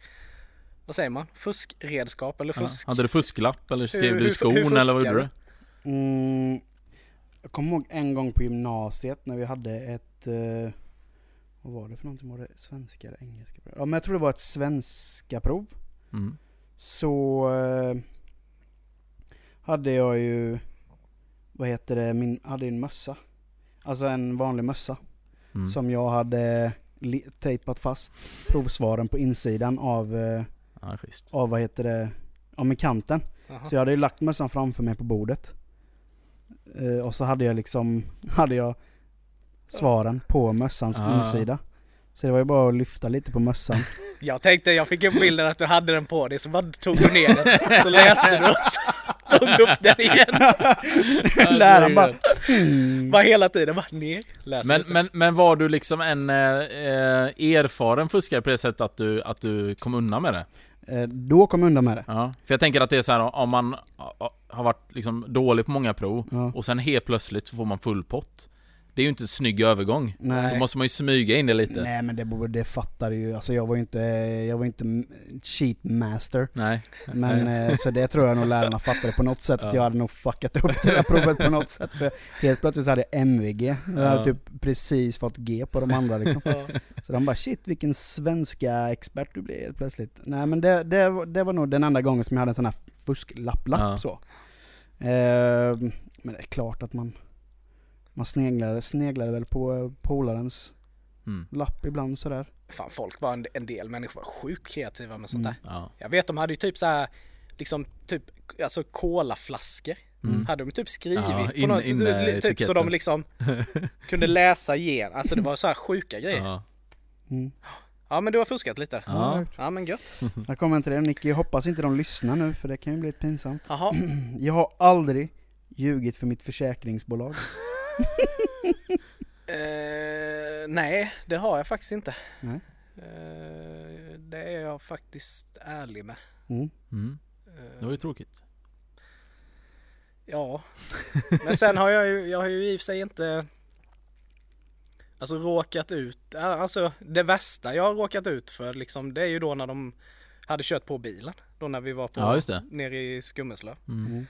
Vad säger man? Fuskredskap eller Ja. fusk? Hade du fusklapp eller skrev Hur- du i hur- skon hur eller vad gjorde du? Mm, jag kommer ihåg en gång på gymnasiet när vi hade ett... Eh, vad var det för någonting? Var det svenska eller engelska? prov? Ja men jag tror det var ett svenska prov. Mm. Så eh, hade jag ju, vad heter det, min, hade en mössa. Alltså en vanlig mössa. Mm. Som jag hade tejpat fast provsvaren på insidan av, eh, Ja, av vad heter det, av med kanten. Jaha. Så jag hade ju lagt mössan framför mig på bordet. Eh, och så hade jag liksom, hade jag svaren på mössans Ah. insida. Så det var ju bara att lyfta lite på mössan. Jag tänkte, jag fick upp bilden att du hade den på dig så bara tog du ner den. Så läste du och så tog du upp den igen. Läraren bara, mm. Bara hela tiden bara ner, läs Men, men, men var du liksom en eh, eh, erfaren fuskare på det sättet att du, att du kom undan med det? Eh, Då kom jag undan med det. Ja, för jag tänker att det är så här om man har varit liksom dålig på många prov Ja. och sen helt plötsligt så får man full pott. Det är ju inte en snygg övergång. Då Nej. måste man ju smyga in det lite. Nej men det, det fattade ju, alltså jag var ju inte, jag var inte cheat master. Nej. Men eh, så det tror jag nog lärarna fattade på något sätt att Ja. jag hade nog fuckat upp det där provet på något sätt. För helt plötsligt så hade jag MVG. Jag hade Ja. typ precis fått G på de andra liksom. Ja. Så de bara shit vilken svenska expert du blev helt plötsligt. Nej men det, det, var- det var nog den enda gången som jag hade en sån här fusklapp-lapp Ja. så. Eh, men det är klart att man, man sneglade, sneglade väl på eh, polarens Mm. lapp ibland sådär. Fan folk var en, en del människor var sjukt kreativa med sånt Mm. där. Ja. Jag vet de hade ju typ så här liksom typ alltså colaflaskor. Mm. Hade de typ skrivit Ja, på in- något, in typ, typ så de liksom kunde läsa igen. Alltså det var så här sjuka grejer. Ja. Mm. Ja men du har fuskat lite. Ja. Ja men gött. Jag kommer inte det Nicky, jag hoppas inte de lyssnar nu för det kan ju bli pinsamt. Jaha. Jag har aldrig ljugit för mitt försäkringsbolag. Eh, nej, det har jag faktiskt inte. Nej. Eh, det är jag faktiskt ärlig med. Mm. Mm. Eh, Det var ju tråkigt. Ja, men sen har jag ju, jag har ju i och för sig inte Alltså råkat ut, alltså det värsta jag har råkat ut för liksom det är ju då när de hade kört på bilen. Då när vi var på, Ja, just det. nere i Skummeslöv. Mm.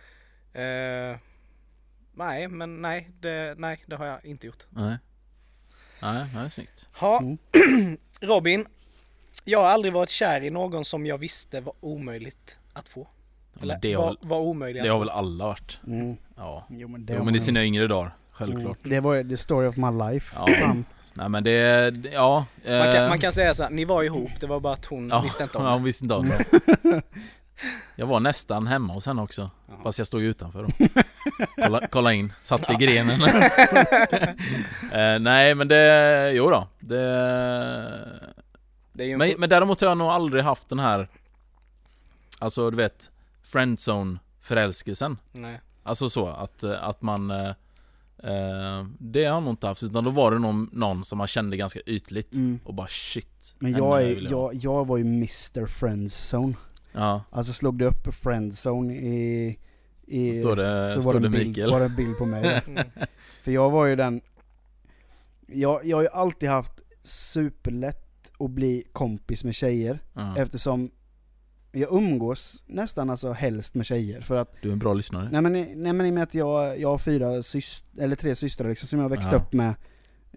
Eh, nej, men nej det, nej, det har jag inte gjort. Nej. Nej, det är snyggt. Ha, Mm. Robin. Jag har aldrig varit kär i någon som jag visste var omöjligt att få. Ja, Eller det, har var, väl, var omöjlig det har väl alla varit? Mm. Ja. Jo men det Jo men i sina yngre dagar, självklart. Mm. Det var the story of my life. Ja. Nej men det, ja. Man kan, eh, man kan säga så här, ni var ihop, det var bara att hon ja, visste inte om ja, det. hon visste inte om det. Jag var nästan hemma hos henne också. Ja. Fast jag stod ju utanför då. Kolla, kolla in, satt i grenen. eh, nej men det, jo då. Det, Det är ju en men, men däremot har jag nog aldrig haft den här Alltså du vet Friendzone förälskelsen Nej. Alltså så att, eh, att man eh, eh, Det har jag nog inte haft utan då var det någon, någon som man kände ganska ytligt Mm. Och bara shit Men jag, är, jag, jag var ju Mr Friendzone. Ja, Alltså slog det upp Friendzone i... i står det, så står var det en bild, Mikael var det en bild på mig. Mm. För jag var ju den... Jag, jag har ju alltid haft superlätt att bli kompis med tjejer. ja. Eftersom jag umgås nästan alltså helst med tjejer. För att, Du är en bra lyssnare nej men, i- nej men i och med att jag, jag har fyra syster, eller tre systrar liksom som jag växte Ja. upp med.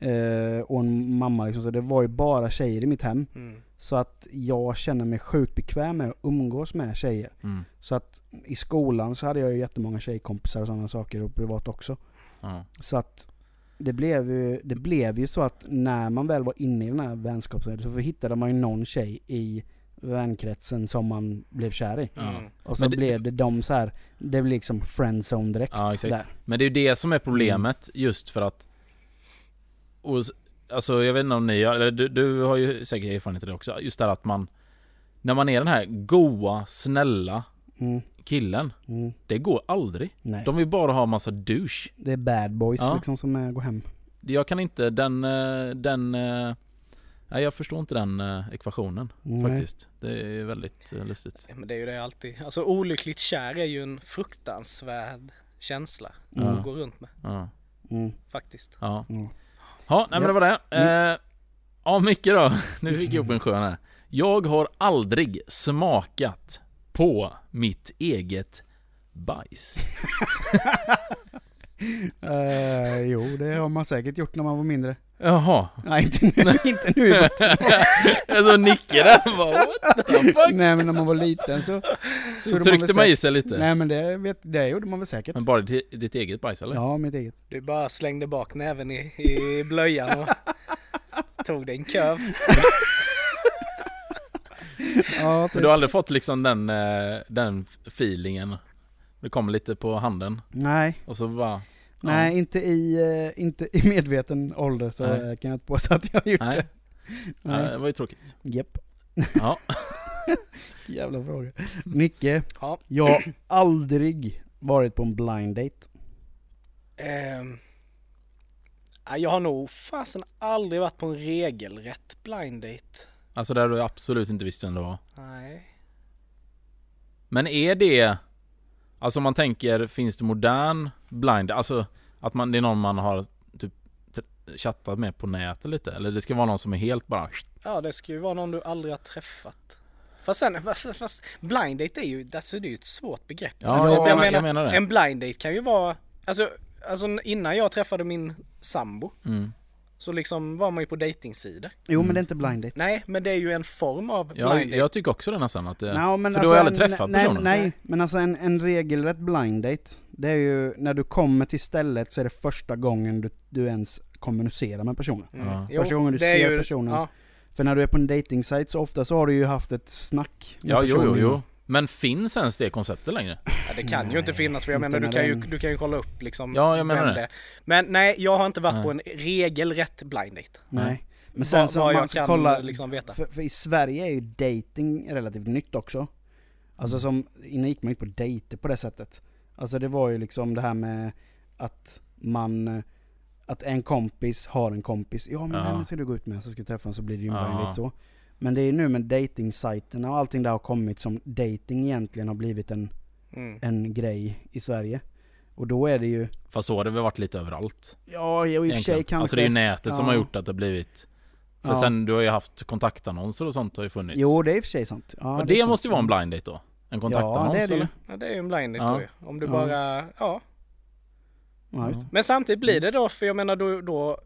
Eh, och en mamma liksom, så det var ju bara tjejer i mitt hem. Mm. Så att jag känner mig sjukt bekväm med att umgås med tjejer. mm. Så att i skolan så hade jag ju jättemånga tjejkompisar och sådana saker och privat också. ja. Så att det blev, ju, det blev ju så att när man väl var inne i den här vänskapsvärlden så hittade man ju någon tjej i vänkretsen som man blev kär i. Mm. Och så det- blev det de så här, det blev liksom friendzone direkt Ja, exakt. där. Men det är ju det som är problemet just för att och, Alltså jag vet inte om ni har, eller du, du har ju säkert erfarenhet av det också Just det att man När man är den här goa, snälla Mm, killen mm, Det går aldrig nej. De vill bara ha massa douche Det är bad boys Ja. liksom som är, går hem. Jag kan inte den, eh, den eh, Nej jag förstår inte den eh, ekvationen Nej. faktiskt Det är väldigt lustigt Ja, men det är ju det alltid. Alltså olyckligt kär är ju en fruktansvärd känsla Mm. att gå runt med. Ja, Mm, Faktiskt. ja mm. Ja, nej men det var det. Eh, ja, Micke då. Nu fick jag upp en skön här. Jag har aldrig smakat på mitt eget bajs. Eh, jo, det har man säkert gjort när man var mindre. Jaha. Nej, inte nu, inte nu i vuxen. Jag så Nicke där bara what the fuck? Nej men när man var liten så... Så gjorde tryckte väl man i sig lite. Nej men det, vet, det gjorde man väl säkert. Men bara ditt, ditt eget bajs eller? Ja, mitt eget. Du bara slängde bak näven i, i blöjan och tog dig en köv. Ja, Men typ. du har aldrig fått liksom den, eh, den feelingen? Det kommer lite på handen Nej, och så bara... nej inte, i, eh, inte i medveten ålder så Nej. kan jag inte påstå att jag har gjort Nej. det. Ja, Nej. det var ju tråkigt. Japp. Ja. Jävla fråga. Nicke, Ja. jag har aldrig varit på en blind date. Ja, jag har nog fasen aldrig varit på en regelrätt blind date. Alltså där du absolut inte visste vem det var. Nej. Men är det Alltså om man tänker, finns det modern blind? Alltså att man, det är någon man har typ chattat med på nätet lite? Eller det ska vara någon som är helt bara Ja, det ska ju vara någon du aldrig har träffat. Fast sen, fast, fast blind date är ju, alltså det är ju ett svårt begrepp. Ja, För jag, att menar, jag menar det. En blind date kan ju vara, alltså, alltså innan jag träffade min sambo Mm. så liksom var man ju på datingsidor. Jo Mm. men det är inte blind date. Nej, men det är ju en form av Ja, blind date. jag tycker också det nästan att det... Nå, men För du har aldrig en- träffat nej, personen? Nej, Nej. men alltså en, en regelrätt blind date, det är ju när du kommer till stället så är det första gången du, du ens kommunicerar med personen. Mm. Ja. Jo, Första gången du det ser ju- personen. Ja, För när du är på en dating site så ofta så har du ju haft ett snack med Ja, jo, jo, personen. jo. Men finns ens det konceptet längre? ja, det kan ju inte Nej, finnas för jag menar du kan, ju, den- du kan ju kolla upp liksom Ja, jag menar det. är. Men nej, jag har inte varit Nej. på en regelrätt blind date. Nej. Men sen så man ska kolla, liksom veta. för, för i Sverige är ju dating relativt nytt också. Alltså som, innan gick man inte på dejter på det sättet. Alltså det var ju liksom det här med att man, att en kompis har en kompis. Ja men Ja. henne ska du gå ut med så ska du träffa så blir det ju Ja. så. Men det är ju nu med datingsajterna och allting där har kommit som dating egentligen har blivit en, Mm. en grej i Sverige. Och då är det ju, Fast så har det väl varit lite överallt. ja i och för sig kanske. Alltså det är ju nätet som Ja. har gjort att det blivit... För Ja. sen, du har ju haft kontaktannonser och sånt har ju funnits. Jo det är i och för sig sant. Ja, och det, det, måste ju vara en blind date då? En kontaktannons Ja det är det? Ja, det är ju en blind Ja. då. Om du bara, ja. Det. Men samtidigt blir det då, för jag menar då, då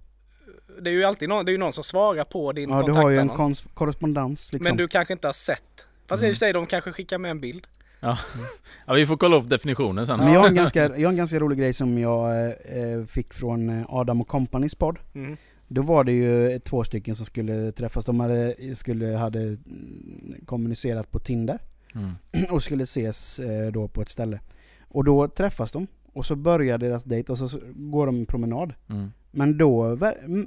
det är ju alltid någon, det är ju någon som svarar på din ja du har ju en kontaktannons. kons- korrespondens liksom. Men du kanske inte har sett. Fast i och för sig, de kanske skickar med en bild. Ja. ja, vi får kolla upp definitionen sen. Men jag har, en ganska, jag har en ganska rolig grej som jag eh, fick från eh, Adam och Companys podd. Mm. Då var det ju två stycken som skulle träffas. De hade, skulle, hade mm, kommunicerat på Tinder Mm. och skulle ses eh, då på ett ställe. Och då träffas de och så börjar deras dejt och så går de en promenad. Mm. Men då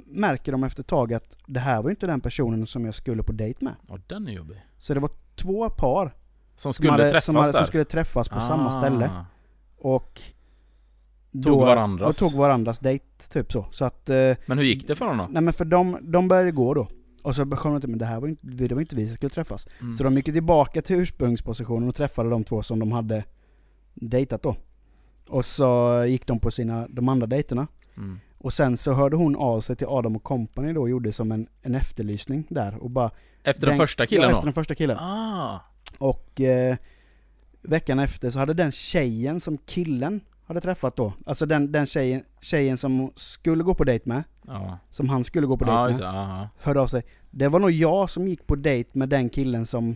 märker de efter ett tag att det här var ju inte den personen som jag skulle på dejt med. Ja, den är jobbig. Så det var två par Som skulle som, hade, träffas som, hade, som skulle träffas på samma Ah. ställe. Och Tog varandras. Och tog varandras dejt, typ så. Så att... Eh, Men hur gick det för dem då? nej men för de, de började gå då. Och så kom de till men det här var inte, det var inte vi som skulle träffas. Mm. Så de gick tillbaka till ursprungspositionen och träffade de två som de hade dejtat då. Och så gick de på sina, de andra dejterna. Mm. Och sen så hörde hon av sig till Adam och Company då och gjorde som en, en efterlysning där och bara... Efter den, första killen ja, då? efter den första killen. Ah, Och eh, veckan efter så hade den tjejen som killen hade träffat då, alltså den, den tjejen, tjejen som hon skulle gå på dejt med, ja. som han skulle gå på dejt Ja, med. Ja, hörde av sig. Det var nog jag som gick på dejt med den killen som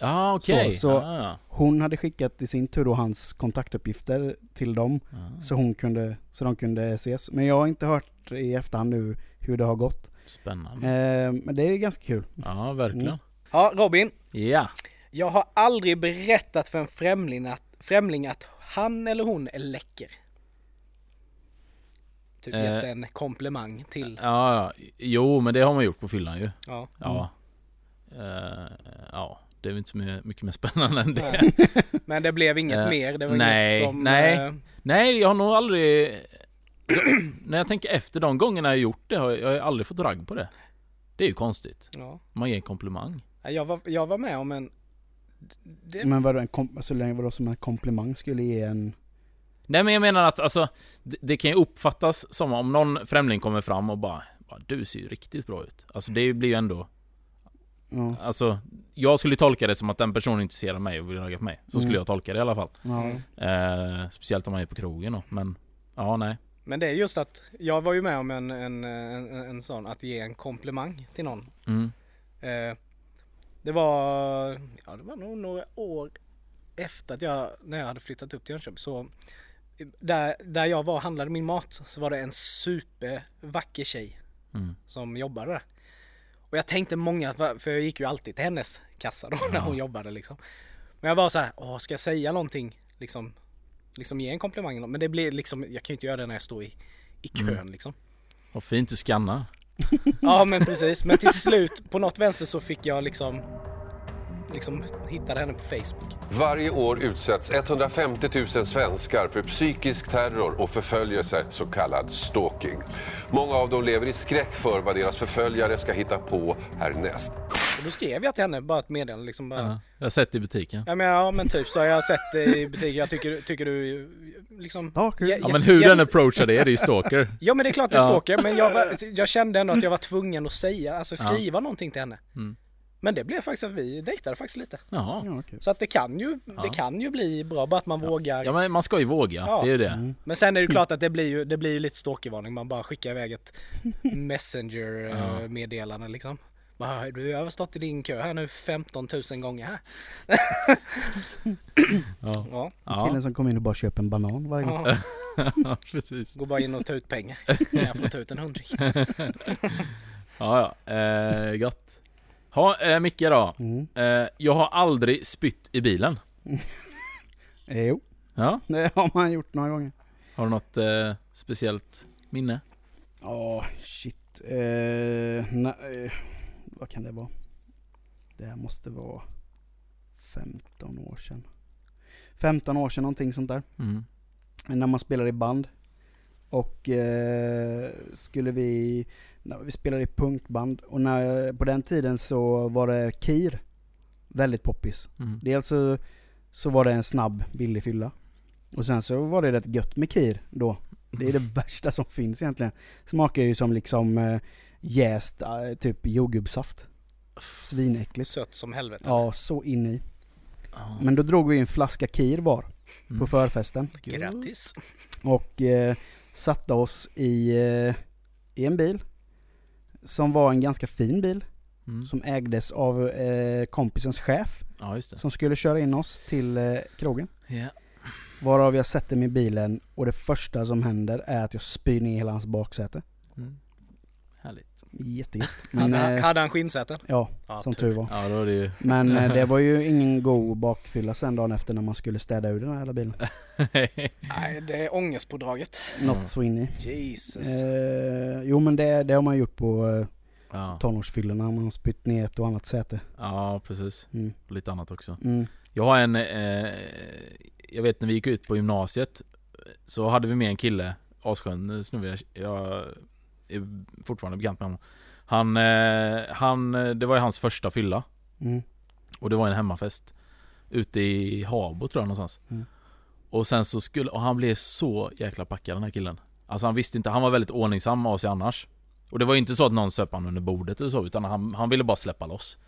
ja. okej. Så- så- Ah, hon hade skickat i sin tur då hans kontaktuppgifter till dem, ah. så, hon kunde, så de kunde ses. Men jag har inte hört i efterhand nu hur det har gått. Spännande. Eh, men det är ju ganska kul. Ja, verkligen. Mm. Ja, Robin. Ja. Jag har aldrig berättat för en främling att, främling att han eller hon är läcker. Typ Eh. gett en komplimang till. ja, ja. Jo, men det har man gjort på fyllan ju. Ja. Ja. Eh, ja, det är väl inte så mycket mer spännande än det. Men det blev inget Eh, mer. Det var nej, inget som... nej. eh, Nej, jag har nog aldrig... När jag tänker efter de gångerna jag gjort det har jag, jag har aldrig fått ragg på det. Det är ju konstigt. Ja. Man ger en komplimang. Jag var, jag var med om en... Det, Men vadå, en kom, så länge vadå som en komplimang skulle ge en... Nej men jag menar att alltså, det, det kan ju uppfattas som om någon främling kommer fram och bara, bara Du ser ju riktigt bra ut. Alltså det blir ju ändå Ja, Alltså Jag skulle tolka det som att den personen av mig och vill ragga på mig. Så skulle Mm. jag tolka det i alla fall. ja. Eh, speciellt om man är på krogen då. Men ja, nej. men det är just att jag var ju med om en, en, en, en sån, att ge en komplimang till någon. Mm. Eh, det var, ja det var nog några år efter att jag, när jag hade flyttat upp till Jönköping så där, där jag var och handlade min mat så var det en supervacker tjej Mm. som jobbade där. Och jag tänkte många, för jag gick ju alltid till hennes kassa då när Ja. hon jobbade liksom. Men jag var så här, åh ska jag säga någonting? Liksom, liksom ge en komplimang. Men det blir liksom, jag kan ju inte göra det när jag står i, i kön Mm. liksom. Vad fint du skannar. Ja men precis, men till slut på något vänster så fick jag liksom Liksom hittade henne på Facebook. Varje år utsätts 150 000 svenskar för psykisk terror och förföljelse, så kallad stalking. Många av dem lever i skräck för vad deras förföljare ska hitta på härnäst. Och då skrev jag till henne bara ett meddelande liksom bara, Ja, jag har sett det i butiken. ja, men, ja men typ så har jag sett det i butiken, jag tycker, tycker du liksom Stalker. Ja, Ja men hur den approachar det är det ju stalker. Ja men det är klart jag Ja. stalker men jag, jag kände ändå att jag var tvungen att säga, alltså Ja. skriva någonting till henne. Mm. Men det blev faktiskt att vi dejtade faktiskt lite. Jaha. Ja, okej. Så att det kan ju, Ja. det kan ju bli bra bara att man vågar. Ja men man ska ju våga, Ja. det är ju det. Mm. Men sen är det klart att det blir ju, det blir ju lite stalkervarning. Man bara skickar iväg ett messenger Ja. meddelande liksom. Bara, du har stått i din kö här nu 15 000 gånger här. Ja, Ja, ja. Killen som kommer in och bara köper en banan varje gång. ja. ja precis. Går bara in och tar ut pengar. Kan jag få ta ut en hundring? Ja ja, eh, gott. Ha, eh, Micke då. Mm. Eh, jag har aldrig spytt i bilen. Jo, Ja, det har man gjort några gånger. har du något eh, speciellt minne? Ja, shit. Eh, na, eh, vad kan det vara? Det här måste vara 15 år sedan. 15 år sedan någonting sånt där. Mm. När man spelade i band. Och eh, skulle vi, när vi spelade i punkband och när, på den tiden så var det Kir väldigt poppis. Mm. Dels så, så var det en snabb, billig fylla. Och sen så var det rätt gött med kir då. Det är det värsta som finns egentligen. Smakar ju som liksom eh, jäst eh, typ jordgubbssaft. Svinäckligt. Sött som helvete. Ja, så in i. Ja. Men då drog vi en flaska kir var på Mm. förfesten. Grattis. Och eh, satte oss i, eh, i en bil. Som var en ganska fin bil. Mm. Som ägdes av eh, kompisens chef. Ja. Som skulle köra in oss till eh, krogen. Ja. Varav jag sätter mig i bilen och det första som händer är att jag spyr ner hela hans baksäte. Mm. Härligt. Jättegött. Men, Hade, han- eh, hade han skinnsäten? ja, Ja, som tur. tur var. Ja då är det ju... Men eh, det var ju ingen god bakfylla sen dagen efter när man skulle städa ur den här hela bilen. Nej, det är ångestpådraget. Något Mm. så in i. Jesus. Eh, jo men det, det har man gjort på eh, ja. tonårsfyllorna. Man har spytt ner ett och annat säte. ja precis. Mm. Och lite annat också. Mm. Jag har en... Eh, jag vet när vi gick ut på gymnasiet så hade vi med en kille, asskön snubbe. Jag, jag är fortfarande bekant med honom. Han, eh, han, det var ju hans första fylla. Mm. Och det var en hemmafest. Ute i Habo tror jag någonstans. Mm. Och sen så skulle, och han blev så jäkla packad den här killen. Alltså han visste inte, han var väldigt ordningsam av sig annars. Och det var ju inte så att någon söp han under bordet eller så, utan han, han ville bara släppa loss.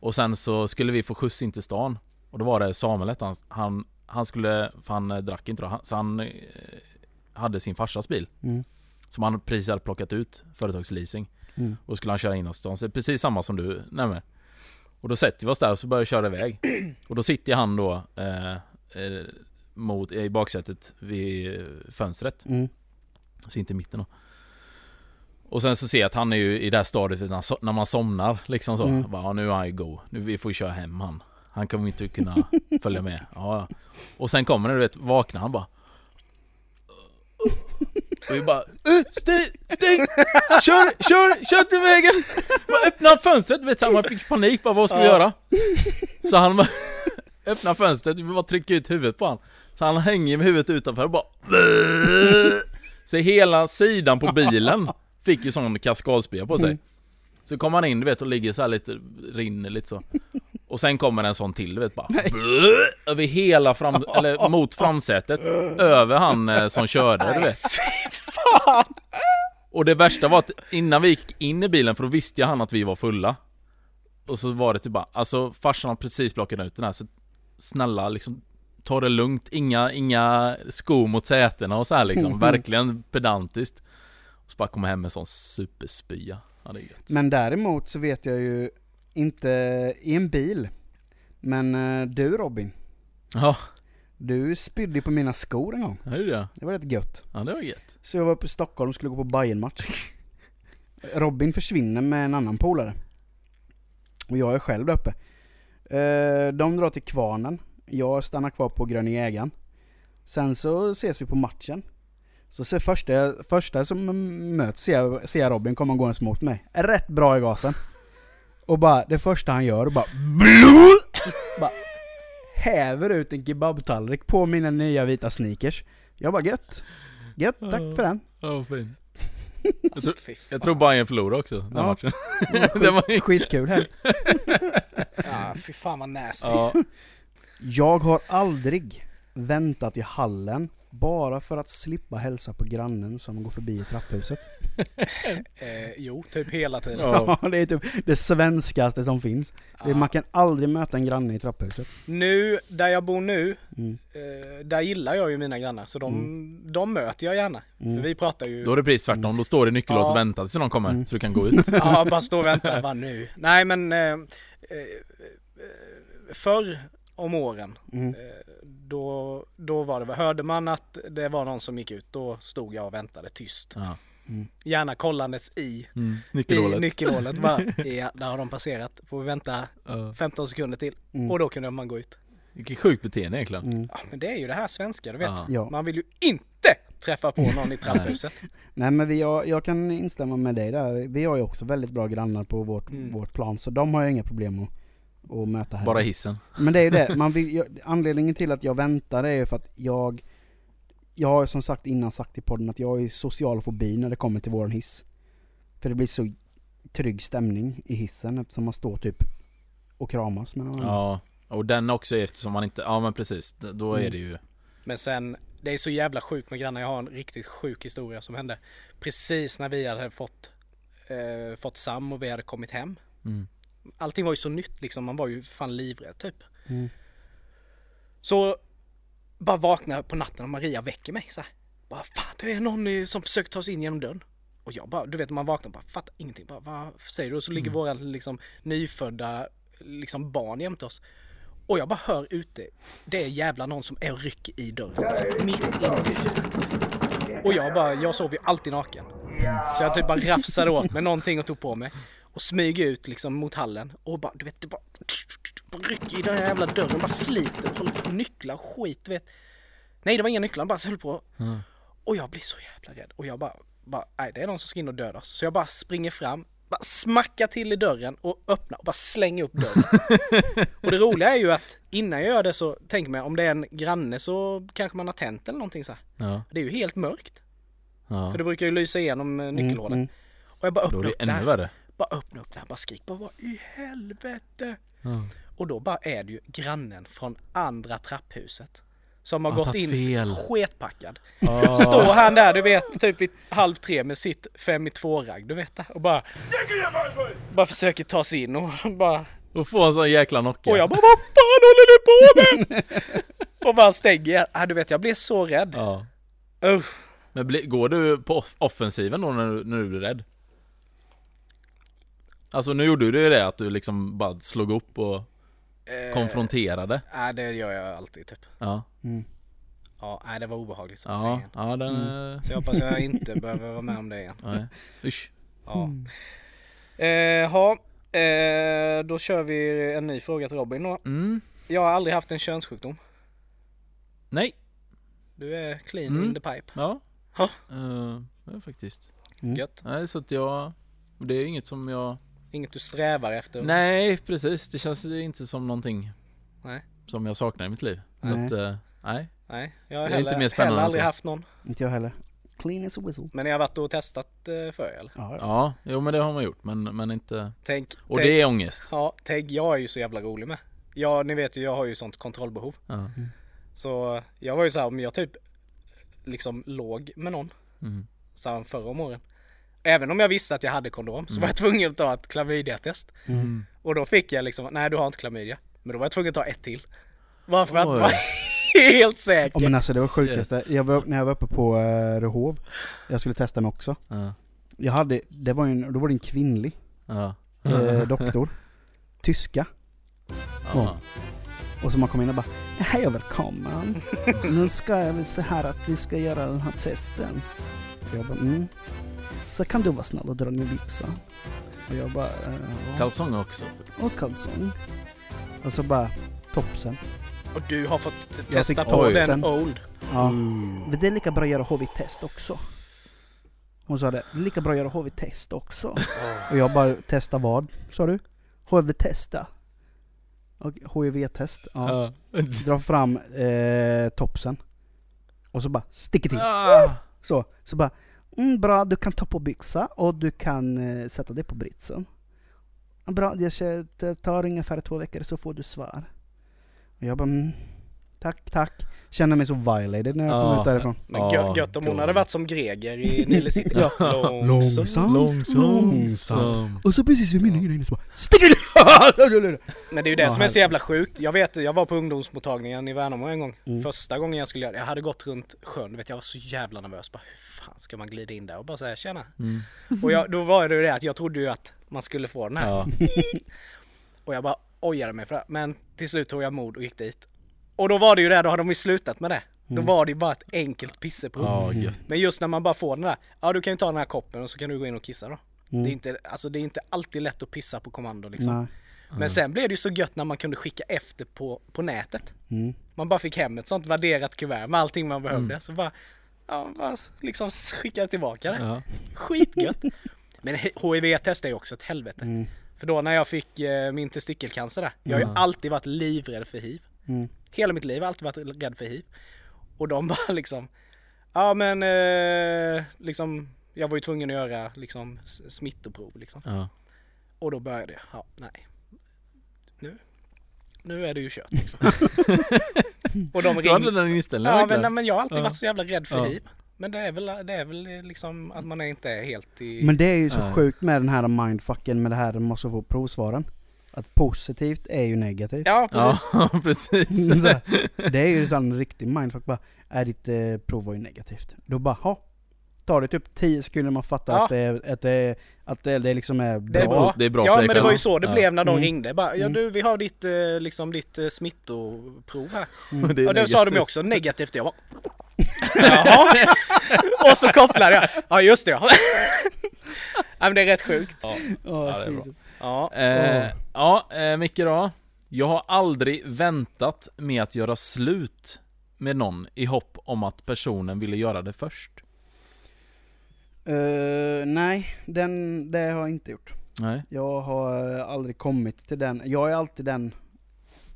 Och sen så skulle vi få skjuts in till stan. Och då var det Samuel han, han, han skulle, för han eh, drack inte då, han, så han eh, hade sin farsas bil. Mm. Som han precis hade plockat ut, företagsleasing. Mm. Och skulle han köra in oss är precis samma som du nämner. Och då sätter vi oss där och så börjar vi köra iväg. Och då sitter han då eh, eh, mot, i baksätet vid fönstret. Mm. Så inte i mitten då. Och sen så ser jag att han är ju i det här stadiet när, man somnar liksom så. Mm. Bara, nu är han ju go. Nu vi får köra hem han. Han kommer inte kunna följa med. Ja. Och sen kommer det, du vet, vaknar han bara. Och vi bara "Eh, Stäng! Stäng! Kör! Kör! Kör till vägen! Bara öppna fönstret! Vet du, man fick panik bara, vad ska vi göra? Så han bara öppnar fönstret, vi bara trycker ut huvudet på han Så han hänger med huvudet utanför och bara Så hela sidan på bilen fick ju sån kaskadspya på sig Mm. Så kommer han in du vet och ligger så här lite, rinner lite så Och sen kommer en sån till du vet bara Över hela fram, eller mot framsätet. Över han eh, som körde du vet. Och det värsta var att innan vi gick in i bilen, för då visste ju han att vi var fulla. Och så var det typ bara, alltså farsan har precis plockat ut den här så Snälla liksom Ta det lugnt, inga, inga skor mot sätena och så här liksom, verkligen pedantiskt. Och så bara komma hem med en sån superspya. Ja Men däremot så vet jag ju inte i en bil. Men eh, du Robin, Ja, du spydde på mina skor en gång. det är det Det var rätt gött. Ja det var gött Så jag var uppe i Stockholm och skulle gå på bayern match Robin försvinner med en annan polare. Och jag är själv där uppe. Eh, de drar till Kvarnen. Jag stannar kvar på Gröna. Sen så ses vi på matchen. Så ser första, första som möts ser jag, ser jag Robin komma gåendes mot mig. Rätt bra i gasen. Och bara, det första han gör, bara BLUH! Bara häver ut en kebabtallrik på mina nya vita sneakers. Jag bara gött. Gött, tack för den. Ja fin jag, tror, jag tror Bayern förlorade också den Ja. matchen Det var Skit, skitkul här. Ja, fy fan vad nasty. Ja, Jag har aldrig väntat i hallen bara för att slippa hälsa på grannen som går förbi i trapphuset. Eh, jo, typ hela tiden. Ja. Det är typ det svenskaste som finns. Det, Ja. man kan aldrig möta en granne i trapphuset. Nu, där jag bor nu, Mm. eh, där gillar jag ju mina grannar. Så de, de möter jag gärna. Mm. För vi pratar ju... Då är det precis tvärtom, då står det i nyckelhålet och Ja. väntar tills någon kommer Mm. så du kan gå ut Ja, bara stå och vänta. Bara nu. Nej men... Eh, eh, förr om åren, Mm. eh, då, då var det, hörde man att det var någon som gick ut, då stod jag och väntade tyst. ja. Gärna kollandes i, mm. i Nyckelhålet nyckelhålet. Bara, ja, där har de passerat. Får vi vänta ja. 15 sekunder till. Mm. Och då kunde man gå ut. Vilket sjukt beteende egentligen Mm. Ja, men det är ju det här svenska, du vet. Ja. Man vill ju inte träffa på någon i trapphuset. Nej men vi har, jag kan instämma med dig där. Vi har ju också väldigt bra grannar på vårt, Mm. vårt plan, så de har jag inga problem att, att möta här. Bara hissen Men det är ju det, man vill, jag, anledningen till att jag väntar är ju för att jag Jag har som sagt innan sagt i podden att jag har ju social fobi när det kommer till våran hiss För det blir så trygg stämning i hissen eftersom man står typ och kramas med varandra. Ja, och den också eftersom man inte, ja men precis, då är Mm. det ju Men sen, det är så jävla sjukt med grannar. Jag har en riktigt sjuk historia som hände precis när vi hade fått, eh, fått Sam och vi hade kommit hem. Mm. Allting var ju så nytt liksom, man var ju fan livrädd typ. Mm. Så bara vaknar på natten och Maria väcker mig så här. Bara fan det är någon som försöker ta sig in genom dörren. Och jag bara, du vet man vaknar och bara fattar ingenting. Bara, vad säger du? Och så ligger våra liksom nyfödda liksom barn jämte oss. Och jag bara hör ute, det är jävla någon som är och rycker i dörren. Alltså, mitt i. Och jag bara, jag sover ju alltid naken. Så jag typ bara rafsade åt mig någonting och tog på mig. Och smyger ut liksom mot hallen och bara, du vet, det bara, bara rycker i den här jävla dörren, bara sliter, håller på nycklar och skit, du vet. Nej det var inga nycklar, han bara höll på. Mm. Och jag blir så jävla rädd och jag bara, bara nej det är någon som ska in och döda oss. Så jag bara springer fram, bara smackar till i dörren och öppnar och bara slänger upp dörren. och det roliga är ju att innan jag gör det så tänker man om det är en granne så kanske man har tänt eller någonting så här. Ja. Det är ju helt mörkt. ja. För det brukar ju lysa igenom eh, nyckelhålet. Mm, Och jag bara öppnar upp det här. Bara öppna upp här, bara skrik bara vad i helvete. Ja. Och då bara är det ju grannen från andra trapphuset. Som har Har gått in fel. sketpackad. Ah. Står han där du vet typ vid halv tre med sitt fem i två ragg du vet och bara Bara försöker ta sig in och bara Och få en sån jäkla knocka. Och jag bara vad fan håller du på med? och bara stänger. Ah, du vet jag blev så rädd. Ja. Usch. Men bli, går du på off- offensiven då när du, när du blir rädd? Alltså nu gjorde du ju det att du liksom bara slog upp och Eh, konfronterade. Nej det gör jag alltid typ. Ja, Mm. Ja, nej det var obehagligt som ja, fan. ja den... Mm. Så jag hoppas jag inte behöver vara med om det igen. Nej. Usch. Ja. Eh, ha, eh, då kör vi en ny fråga till Robin då. Mm. Jag har aldrig haft en könssjukdom. Nej. Du är clean Mm. in the pipe. Ja. Ja. Uh, ja, faktiskt. Mm. Gött. Nej, så att jag... Det är inget som jag... Inget du strävar efter. Nej, precis. Det känns inte som någonting Nej. som jag saknar i mitt liv. Så Nej. att, eh, nej. Nej, jag har Det är heller, inte mer spännande heller aldrig haft någon. Inte jag heller. Clean as a whistle. Men jag har varit och testat eh, för eller? Ja, ja. Ja, jo men det har man gjort, men, men inte... Tänk, Och tänk, det är ångest. Ja, tänk, jag är ju så jävla rolig med. Ja, ni vet ju, jag har ju sånt kontrollbehov. Ja. Så jag var ju så här, om jag typ liksom låg med någon, Mm. så här förra om åren. Även om jag visste att jag hade kondom så var jag tvungen att ta ett klamydiatest. Mm. Och då fick jag liksom, nej du har inte klamydia. Men då var jag tvungen att ta ett till. Bara för att vara helt säker. Ja, men alltså det var sjukaste. Jag var, när jag var uppe på uh, Rehov, jag skulle testa mig också. Ja. Jag hade, det var en, då var det en kvinnlig Ja. eh, doktor. Tyska. Ja. Och så man kom in och bara Hej och välkommen. Nu ska jag väl så här att vi ska göra den här testen. Jag bara mm. Så kan du vara snäll och dra ner byxan. Och jag bara eh, ja. Kalsonger också. Och kalsong. Och så bara topsen. Och du har fått testa på oj. den Sen- old. Ja. Men det är lika bra att göra HIV-test också. Hon sa det, det är lika bra att göra HIV-test också. Och jag bara, testa vad? Sa du? HIV-testa. Och HIV-test, ja. Ja. Dra fram eh, topsen. Och så bara sticker till. Ah. Så, så bara, mm, bra du kan ta på byxa och du kan eh, sätta det på britsen. Bra, det det tar ungefär två veckor så får du svar. Och jag bara, mm, tack, tack. Känner mig så violated när jag kom Ja. ut därifrån. Men Ja, gö- gött om hon hade varit som Greger i Nile City. Ja. Långsamt. Långsamt. Och så precis vid min inne så bara, sticker! Men det är ju det Ja, som är så jävla sjukt. Jag vet, jag var på ungdomsmottagningen i Värnamo en gång. Mm. Första gången jag skulle göra det. Jag hade gått runt sjön, du vet jag var så jävla nervös. Bara, hur fan ska man glida in där och bara säga tjena? Mm. Och jag, då var det ju det att jag trodde ju att man skulle få den här. Ja. Och jag bara ojade mig för det. Men till slut tog jag mod och gick dit. Och då var det ju det, då hade de ju slutat med det. Då var det ju bara ett enkelt pisseprov. Ja, gött. Men just när man bara får den där, ja du kan ju ta den här koppen och så kan du gå in och kissa då. Mm. Det, är inte, alltså, det är inte alltid lätt att pissa på kommando liksom. Nej. Men sen blev det ju så gött när man kunde skicka efter på, på nätet. Mm. Man bara fick hem ett sånt värderat kuvert med allting man behövde. Mm. Så bara, ja, bara liksom skicka tillbaka det. Ja. Skitgött. Men HIV-test är ju också ett helvete. Mm. För då när jag fick eh, min testikelcancer där, jag har ju Mm. alltid varit livrädd för hiv. Hela mitt liv har jag alltid varit rädd för hiv. Och de bara liksom, ja men eh, liksom, jag var ju tvungen att göra liksom smittoprov liksom. Ja. Och då började jag, ja nej. Nu, nu är det ju kört liksom. Och de Du hade ringde. den inställningen Ja men, men jag har alltid Ja. varit så jävla rädd för Ja. liv. Men det är väl, det är väl liksom att man är inte är helt i... Men det är ju så Nej. sjukt med den här mindfucken med det här, man måste få provsvaren. Att positivt är ju negativt. Ja precis. Ja, precis. Här, det är ju en riktig mindfuck bara, är ditt eh, prov var ju negativt. Då bara, ha. Tar det typ 10 sekunder man fattar Ja. att, det, är- att, det, att det, det liksom är Det är bra. bra. Det är bra ja men det var ju så det Ja. blev när de Mm. ringde. Bara, ja Mm. du vi har ditt, eh, liksom ditt eh, smittoprov här. Mm. Det är Och då sa de ju också negativt. Jag bara... Jaha. Och så kopplade jag. Ja just det ja. ja men det är rätt sjukt. Ja, Ja, det bra. Jesus. Ja. Eh, ja, eh, Micke då. Jag har aldrig väntat med att göra slut med någon i hopp om att personen ville göra det först. Eh, nej, den, det har jag inte gjort. Nej. Jag har aldrig kommit till den. Jag är alltid den,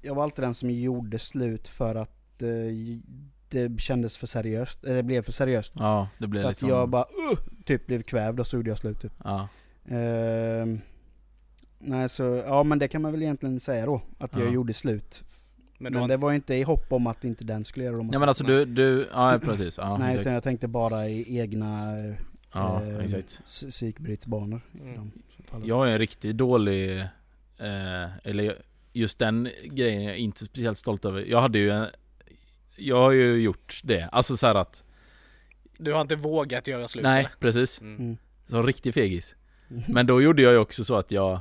jag var alltid den som gjorde slut för att eh, det kändes för seriöst, eller det blev för seriöst. Ja, det blir så liksom... att jag bara uh, typ blev kvävd och så gjorde jag slut typ. Ja. Ehm, nej så, ja men det kan man väl egentligen säga då, att jag Ja. gjorde slut. Men, Men, det var inte i hopp om att inte den skulle göra det. Ja men alltså du, du, ja precis. Ja, Nej exakt. utan jag tänkte bara i egna Ja, eh, exakt. psy- psykbrytsbanor. Mm. Jag är en riktigt dålig, eh, eller just den grejen är jag inte speciellt stolt över. Jag hade ju en, jag har ju gjort det. Alltså så här att, du har inte vågat göra slut nej eller? precis. Mm. Mm. Så riktig fegis. Men då gjorde jag ju också så att jag,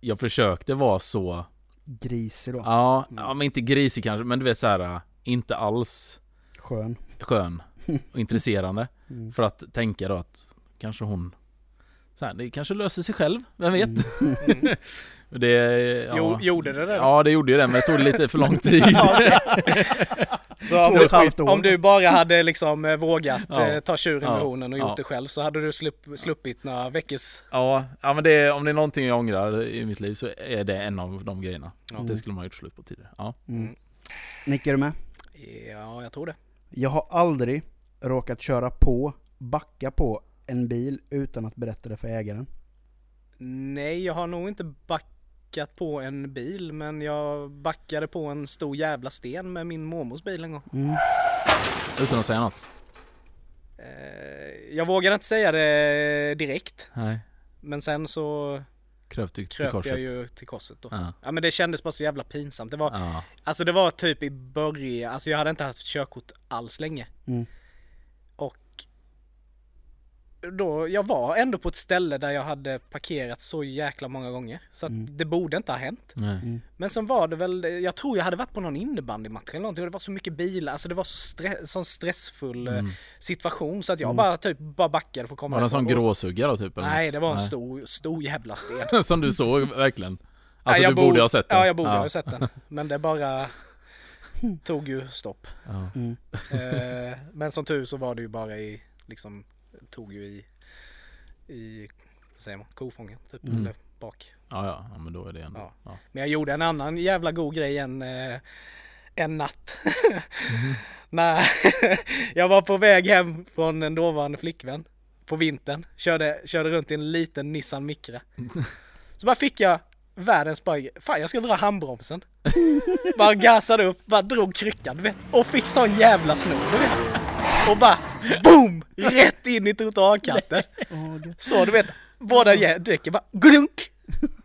jag försökte vara så, Grisig då. ja, Mm. ja men inte grisig kanske, men du vet så här, inte alls Skön. skön och intresserande. Mm. För att tänka då att kanske hon så här, det kanske löser sig själv, vem vet? Mm. det, ja, Jo, gjorde det det? Ja det gjorde ju det men det tog lite för lång tid. Så om du, om du bara hade liksom eh, vågat Ja. eh, ta tjuren Ja. vid hornen och gjort Ja. det själv så hade du slupp, sluppit några veckors... ja, ja men det, om det är någonting jag ångrar i mitt liv så är det en av de grejerna. Ja. Det skulle man ha gjort slut på tidigare. Ja. Mm. Nick, är du med? Ja, jag tror det. Jag har aldrig råkat köra på, backa på en bil utan att berätta det för ägaren. Nej, jag har nog inte backat på en bil men jag backade på en stor jävla sten med min mormors bil en gång. Mm. Utan att säga något. Eh, jag vågade inte säga det direkt Nej. men sen så Kröp till, till kröp korset. jag ju till korset då. Ja. Ja men det kändes bara så jävla pinsamt. Det var, Ja. alltså det var typ i början, alltså jag hade inte haft körkort alls länge. Mm. Då, jag var ändå på ett ställe där jag hade parkerat så jäkla många gånger. Så att Mm. det borde inte ha hänt. Nej. Men sen var det väl, jag tror jag hade varit på någon innebandymatch eller någonting och det var så mycket bilar, alltså det var så stre- sån stressfull eh, Mm. situation så att jag Mm. bara typ bara backade för att komma Var det en sån gråsugga då typ? Eller Nej något? det var en Nej. stor, stor jävla sten. Som du såg verkligen? Alltså Nej, du jag borde bo- ha sett den? Ja jag borde ha sett den. Men det bara tog ju stopp. Ja. Mm. Eh, men som tur så var det ju bara i, liksom, tog ju i, i, vad säger man, kofången typ, Mm. eller bak. Ja, ja, ja, men då är det ändå... Ja. Ja. Men jag gjorde en annan jävla god grej en, eh, en natt. När jag var på väg hem från en dåvarande flickvän på vintern. Körde, körde runt i en liten Nissan Micra. Så bara fick jag världens bara, fan jag ska dra handbromsen. bara gasade upp, bara drog kryckan du vet. Och fick sån jävla snor du vet. Och bara boom! Rätt in i trottoarkanten. Så du vet, båda däcken bara glunk!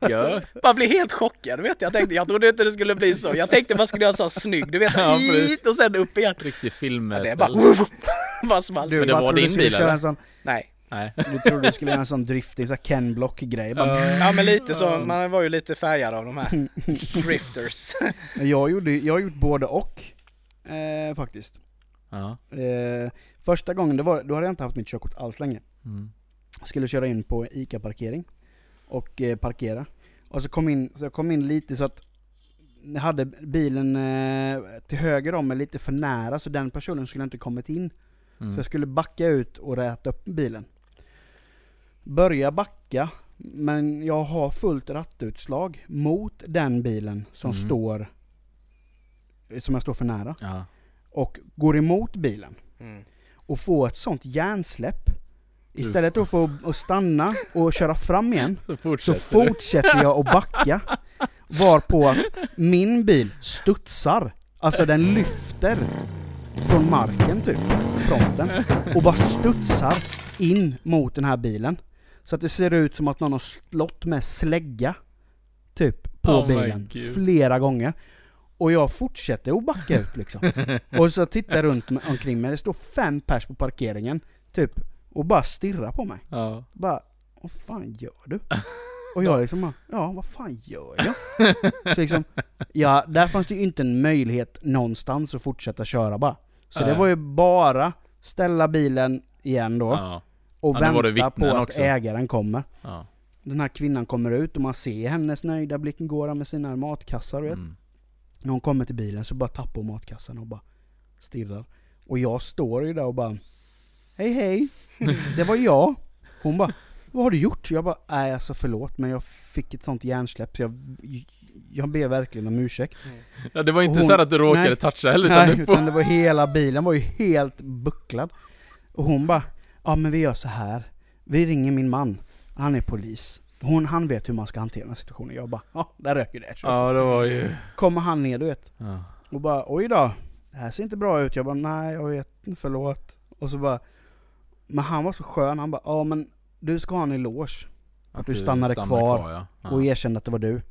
Gött. bara blev helt chockad, du vet. Jag tänkte, jag trodde inte det skulle bli så. Jag tänkte man skulle göra så snygg, du vet. Ja, hit och sen upp igen. Riktig Det filmställ. är bara, bara small. Du Men det var din du skulle bil, eller? en sån, Nej. Nej. du trodde du skulle göra en sån drifting, sån Ken Block grej. Bara, Ja men lite så, man var ju lite färgad av de här drifters. jag, gjorde, jag har gjort både och. Eh, faktiskt. Ja. Eh, första gången, det var, då hade jag inte haft mitt körkort alls länge. Mm. skulle köra in på ICA-parkering och eh, parkera. Och så kom, in, så jag kom in lite så att jag hade bilen eh, till höger om mig lite för nära så den personen skulle inte kommit in. Så Mm. jag skulle backa ut och räta upp bilen. Börja backa, men jag har fullt rattutslag mot den bilen som Mm. står som jag står för nära. Ja. Och går emot bilen Mm. och få ett sånt hjärnsläpp. Istället då för att- att stanna och köra fram igen, Så så fortsätter fortsätter jag att backa. Varpå att min bil studsar Alltså den lyfter från marken typ, fronten, och bara studsar in mot den här bilen. Så att det ser ut som att någon har slått med slägga, typ, på Oh bilen flera gånger. Och jag fortsätter att backa ut liksom. och så tittar jag runt omkring mig, det står fem pers på parkeringen, typ, och bara stirrar på mig. Ja. Bara, vad fan gör du? Och jag liksom bara, ja vad fan gör jag? Så liksom, ja, där fanns det ju inte en möjlighet någonstans att fortsätta köra bara. Så det var ju bara ställa bilen igen då, Ja. och Ja, vänta på att också. ägaren kommer. Ja. Den här kvinnan kommer ut och man ser hennes nöjda blick, går med sina matkassar vet. Mm. När hon kommer till bilen så bara tappar hon matkassan och bara stirrar. Och jag står ju där och bara Hej hej! Det var jag! Hon bara Vad har du gjort? Jag bara Nej alltså förlåt men jag fick ett sånt hjärnsläpp så jag, jag ber verkligen om ursäkt. ja, det var inte Hon- så att du råkade nej. toucha heller utan Nej, utan det var hela bilen var ju helt bucklad. Och hon bara Ja men vi gör så här. Vi ringer min man. Han är polis. Hon, han vet hur man ska hantera den här situationen. Jag bara Ja, där röker det. Så Ja, det var ju... kommer han ner du vet. Ja. Och bara oj då, det här ser inte bra ut. Jag bara nej jag vet, förlåt. Och så bara, men han var så skön, han bara ja men du ska ha en eloge. Att du stannade kvar ja. Ja. Och erkände att det var du.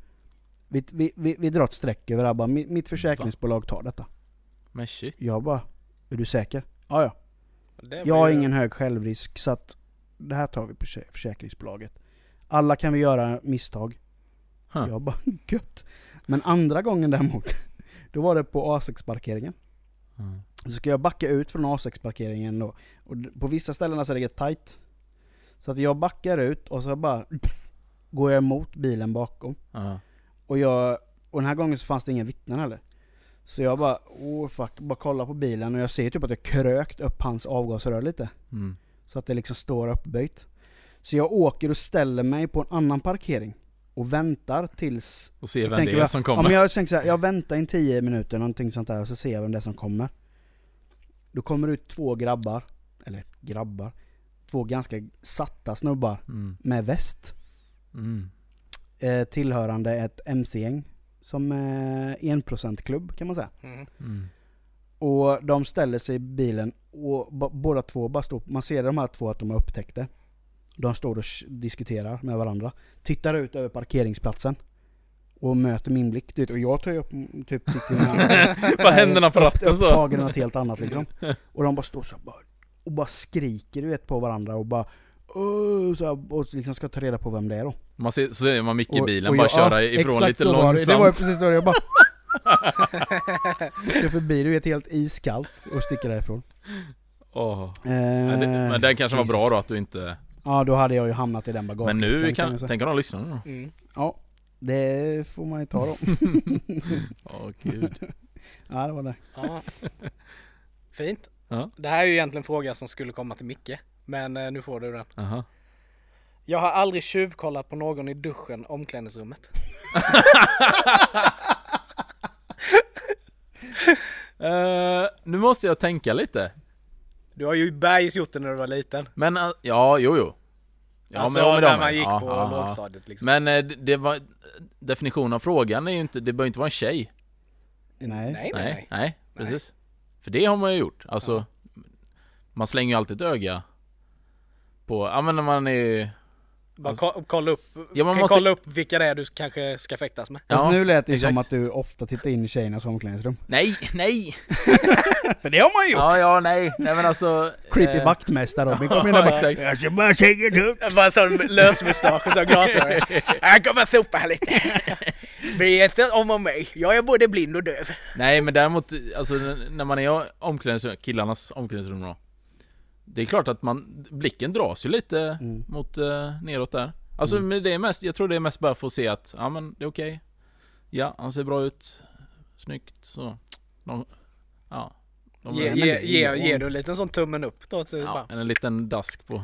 Vi, vi, vi, vi drar ett streck över det här bara, mitt, försäkringsbolag tar detta. Men shit. Jag bara, är du säker? Ja ja. Jag har ingen hög självrisk så att det här tar vi på försäk- försäkringsbolaget. Alla kan vi göra misstag. Huh. Jag bara gött. Men andra gången däremot, då var det på A6-parkeringen. Mm. Så ska jag backa ut från A6-parkeringen då. Och på vissa ställen så är det tight. Så att jag backar ut och så bara går jag emot bilen bakom. Ja. Och jag, och den här gången så fanns det inga vittnen heller. Så jag bara, oh fuck, bara kollar på bilen och jag ser typ att jag krökt upp hans avgasrör lite. Mm. Så att det liksom står uppböjt. Så jag åker och ställer mig på en annan parkering. Och väntar tills... Och se jag vem det är som Ja, kommer. men jag tänker så här, jag väntar in 10 minuter någonting sånt där och så ser jag vem det är som kommer. Då kommer det ut två grabbar, eller grabbar, två ganska satta snubbar Mm. med väst. Mm. Eh, tillhörande ett MC-gäng. Som eh, 1%-klubb kan man säga. Mm. Mm. Och de ställer sig i bilen och båda två bara står, man ser de här två att de har upptäckt det. De står och diskuterar med varandra. Tittar ut över parkeringsplatsen. Och möter min blick. Vet, och jag tar ju upp, typ sitter med Bara händerna på ratten så. upptagen något helt annat liksom. Och de bara står så bara, och bara skriker du vet på varandra och bara så här, och liksom ska ta reda på vem det är då. Man ser, så är man Micke i Och- bilen, och bara jag- köra ja, ifrån lite så var det. långsamt. Det var ju precis så jag bara Kör förbi, du vet helt iskallt och sticker därifrån. Åh. Eh, Ja, det, men det kanske var Jesus. bra då att du inte... Ja, då hade jag ju hamnat i den bagagen. Men nu kan kan... Tänk om de lyssnar nu då? Mm. Ja, det får man ju ta då. Åh gud. ja, det var det. Ja. Fint. Ja. Det här är ju egentligen en fråga som skulle komma till Micke. Men eh, nu får du den. Aha. Jag har aldrig tjuvkollat på någon i duschen, omklädningsrummet. Eh, nu måste jag tänka lite. Du har ju bergis gjort det när du var liten. Men uh, ja, jo jo. Ja, alltså men, ja, men när är- man gick ja, på ja, lågstadiet liksom. Men eh, det- var... Definitionen av frågan är ju inte... Det bör inte vara en tjej. Nej. nej, nej, Nej, nej. nej, precis. För det har man ju gjort. Alltså, man slänger ju alltid ett öga på... Ja men när man är... Bara Alltså- ko- kolla upp, Ja, man kan måste- kolla upp vilka det är du kanske ska fäktas med. Fast Ja, nu lät det ju exakt. som att du ofta tittar in i tjejernas omklädningsrum. Nej, nej! För det har man gjort! Ja, ja, nej. Nej men alltså... Creepy eh, vaktmästare Robin kom in ja, där bara exakt. Jag ska bara säga det. Bara en sån lösmustasch och så glasögon. Jag kommer sopa här lite. Bry inte om och mig. Jag är både blind och döv. Nej men däremot, alltså när man är i omklädningsrum, killarnas omklädningsrum då. Det är klart att man, blicken dras ju lite Mm. mot eh, neråt där. Alltså men det är mest, jag tror det är mest bara för att se att, ja men det är okej. Ja, han ser bra ut. Snyggt så. De, ja. De, Ge, ge, ge, ge du en liten sån tummen upp då? Typ, ja, en liten dask på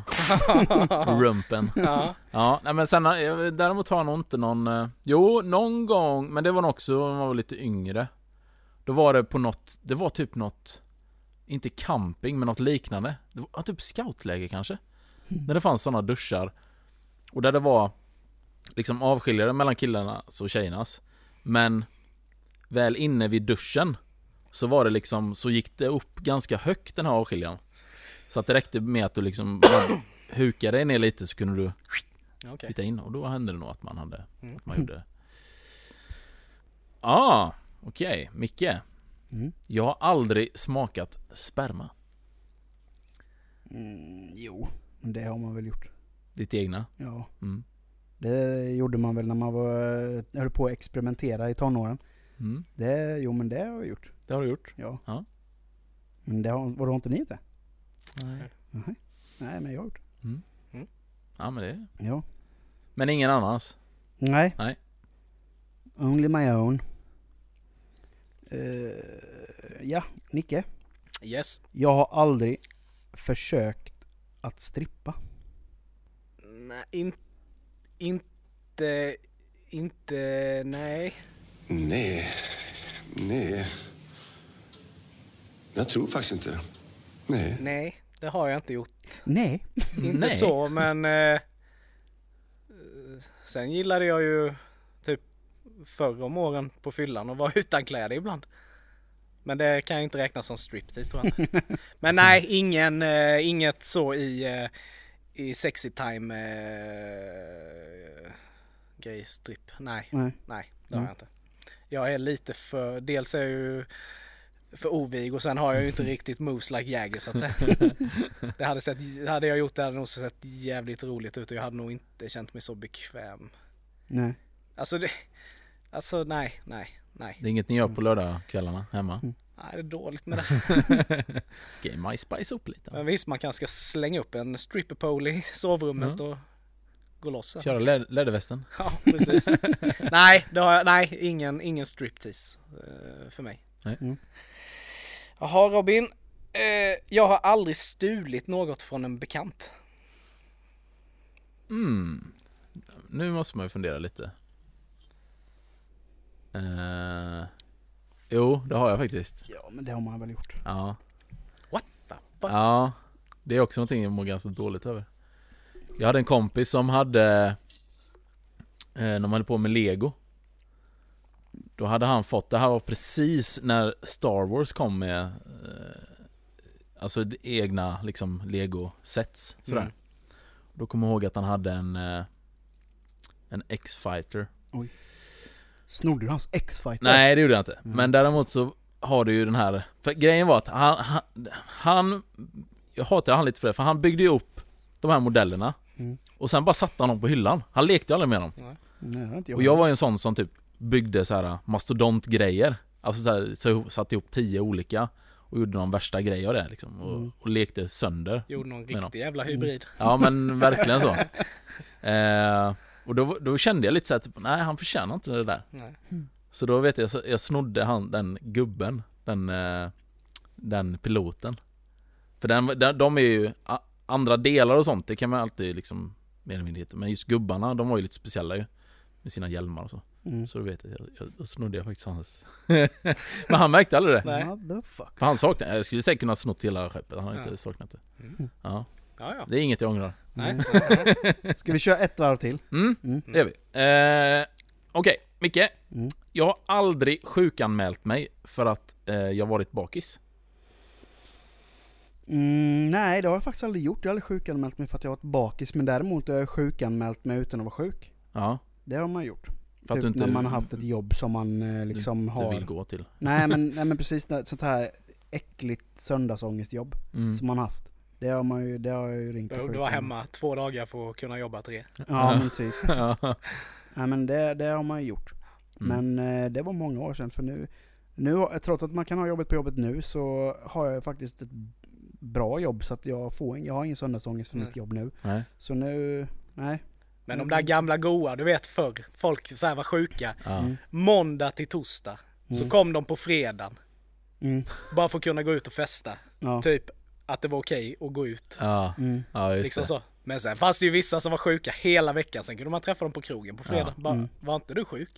rumpen. ja. Ja, nej men sen, eh, däremot har nog inte någon, eh, jo någon gång, men det var nog också när man var lite yngre. Då var det på något, det var typ något, inte camping men något liknande. Det var typ scoutläger kanske. Där det fanns sådana duschar. Och där det var liksom avskiljare mellan killarnas och tjejernas. Men väl inne vid duschen Så var det liksom, så gick det upp ganska högt den här avskiljaren Så att det räckte med att du liksom hukade dig ner lite så kunde du Okej. titta in och då hände det nog att man hade, Mm. att man gjorde det ah, okej, Micke Mm. Jag har aldrig smakat sperma Mm, jo, men det har man väl gjort. Ditt egna? Ja. Mm. Det gjorde man väl när man var, höll på att experimentera i tonåren. Mm. Det, jo men det har jag gjort. Det har du gjort? Ja. Ja. Men det har, vadå inte ni gjort det? Nej. Nej. Nej men jag har gjort Ja men det det. Ja. Men ingen annans? Nej. Nej. Only my own. Eh, ja, Nicke. Yes. Jag har aldrig försökt att strippa. Nej, in, inte, inte, nej. Nej, nej. Jag tror faktiskt inte. Nej. Nej, det har jag inte gjort. Nej. Inte Nej. så, men eh, sen gillade jag ju förr om åren på fyllan och vara utan kläder ibland. Men det kan jag inte räkna som striptease tror jag inte. Men nej, ingen, eh, inget så i, eh, i sexy time eh, grejstrip. Nej, Nej. nej det har jag inte. Jag är lite för, dels är jag ju för ovig och sen har jag ju inte riktigt moves like Jagger så att säga. Det hade, sett, hade jag gjort det hade nog sett jävligt roligt ut och jag hade nog inte känt mig så bekväm. Nej. Alltså, det, alltså nej, nej, nej. Det är inget ni gör på lördagskvällarna hemma? Mm. Nej, det är dåligt med det. Okej, okay, spice upp lite Men visst, man kanske ska slänga upp en stripper pole i sovrummet och gå loss. Köra lä- lädervästen? Ja, precis. nej, det har jag, nej, ingen, ingen striptease eh, för mig. Nej. Mm. Jaha Robin, eh, jag har aldrig stulit något från en bekant. Mm. Nu måste man ju fundera lite. Eh, jo, det har jag faktiskt. Ja men det har man väl gjort. Ja. What the fuck? Ja, det är också någonting jag mår ganska dåligt över. Jag hade en kompis som hade, eh, när man höll på med lego. Då hade han fått, det här var precis när Star Wars kom med, eh, alltså egna liksom lego-sets sådär. Mm. Då kommer jag ihåg att han hade en, eh, en X-fighter. Snodde du hans X-fighter? Nej det gjorde jag inte. Mm. Men däremot så har du ju den här, för grejen var att han, han, han jag hatar han lite för det, för han byggde ju upp de här modellerna Mm. och sen bara satte han dem på hyllan. Han lekte ju aldrig med dem. Nej jag. Och jag var ju en sån som typ byggde så här mastodontgrejer. Alltså så, här, så satte ihop tio olika och gjorde de värsta grejer av det liksom. Och, Mm. och lekte sönder. Gjorde någon riktig jävla hybrid. Ja men verkligen så. Eh, och då, då kände jag lite så här, typ, nej han förtjänar inte det där. Nej. Så då vet jag, jag snodde han, den gubben, den, eh, den piloten. För den, den, de är ju, andra delar och sånt, det kan man alltid liksom mer eller mindre hitta. Men just gubbarna, de var ju lite speciella ju. Med sina hjälmar och så. Mm. Så då vet jag, jag, jag då snodde jag faktiskt hans. Men han märkte aldrig det. Nej. För han saknade, jag skulle säkert kunna snott hela skeppet, han har Ja. inte saknat det. Mm. Ja, Ja, ja. det är inget jag ångrar. Nej. Ska vi köra ett varv till? Mm, Mm. det gör vi. Eh, Okej, Micke. Mm. Jag har aldrig sjukanmält mig för att eh, jag varit bakis. Mm, nej det har jag faktiskt aldrig gjort. Jag har aldrig sjukanmält mig för att jag har varit bakis. Men däremot har jag sjukanmält mig utan att vara sjuk. Ja, Det har man gjort. för att typ du inte när man har haft ett jobb som man eh, liksom du har... vill gå till. Nej men, nej men precis, det- sånt här äckligt söndagsångestjobb Mm. som man haft. Det har man ju, det har jag ju ringt och Behövde vara hemma två dagar för att kunna jobba tre. Ja men typ. Ja. Nej men det, det har man ju gjort. Mm. Men eh, det var många år sedan för nu, nu, trots att man kan ha jobbet på jobbet nu så har jag faktiskt ett bra jobb så att jag får jag har ingen söndagsångest för Nej. mitt jobb nu. Nej. Så nu, nej. Men de där gamla goa, du vet förr, folk så här var sjuka. Mm. Måndag till torsdag. Så Mm. kom de på fredagen. Mm. Bara för att kunna gå ut och festa. Ja. Typ att det var okej att gå ut. Ja. Mm. ja, just Liksom det. så. Men sen fanns det ju vissa som var sjuka hela veckan. Sen kunde man träffa dem på krogen på fredag. Ja. Bara, Mm. var inte du sjuk?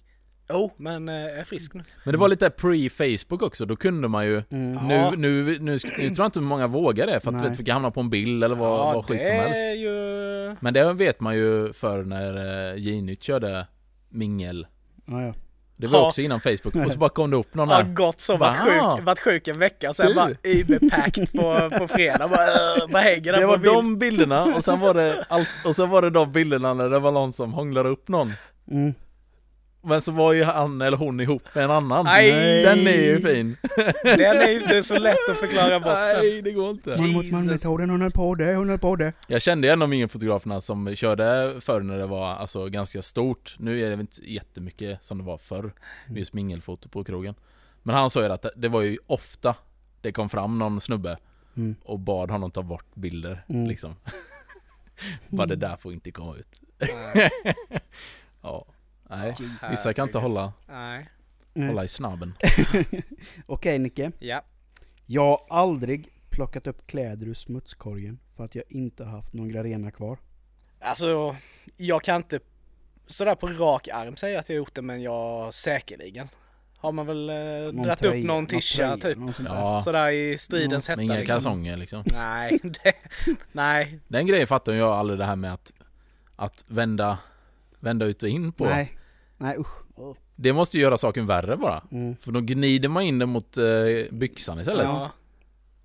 Jo, men eh, jag är frisk nu. Men det var lite pre-Facebook också, då kunde man ju Mm. nu, Ja. nu, nu, nu, tror jag inte många vågar det för att Nej. du vet, vi kan hamna på en bild eller vad, vad skit som helst. ju... Men det vet man ju för när eh, J-Nytt körde mingel Ja, ja. Det var Ja. också innan Facebook och så bara kom det upp någon där. gått så, varit sjuk, varit sjuk en vecka sen Du. bara überpacked på, på fredag. Bara, bara hänger där Det på var bild. de bilderna och sen var det allt, och sen var det de bilderna när det var någon som hånglade upp någon. Mm. Men så var ju han eller hon ihop med en annan. Nej. Den är ju fin. Den är ju inte så lätt att förklara bort sen. Nej, det går inte. Man mot man-metoden, hon höll på det, hon höll på det. Jag kände en av mingelfotograferna som körde förr när det var alltså ganska stort. Nu är det inte jättemycket som det var förr. med Just mingelfoto på krogen. Men han sa ju att det- var ju ofta det kom fram någon snubbe Mm. och bad honom ta bort bilder Mm. liksom. Bara det där får inte komma ut. Ja. Nej, Jesus. vissa kan inte hålla, Nej. Nej. hålla i snabben. Okej Nicke. Ja. Jag har aldrig plockat upp kläder ur smutskorgen för att jag inte har haft några rena kvar. Alltså, jag kan inte sådär på rak arm säga att jag har gjort det, men jag säkerligen. Har man väl eh, tröja, upp någon tisha typ. Ja, Sådär i stridens men hetta inga liksom. kalsonger liksom. Nej, det, nej. Den grejen fattar jag aldrig det här med att, att vända, vända ut och in på. Nej. Nej usch. Det måste ju göra saken värre bara. Mm. För då gnider man in den mot eh, byxan istället. Ja,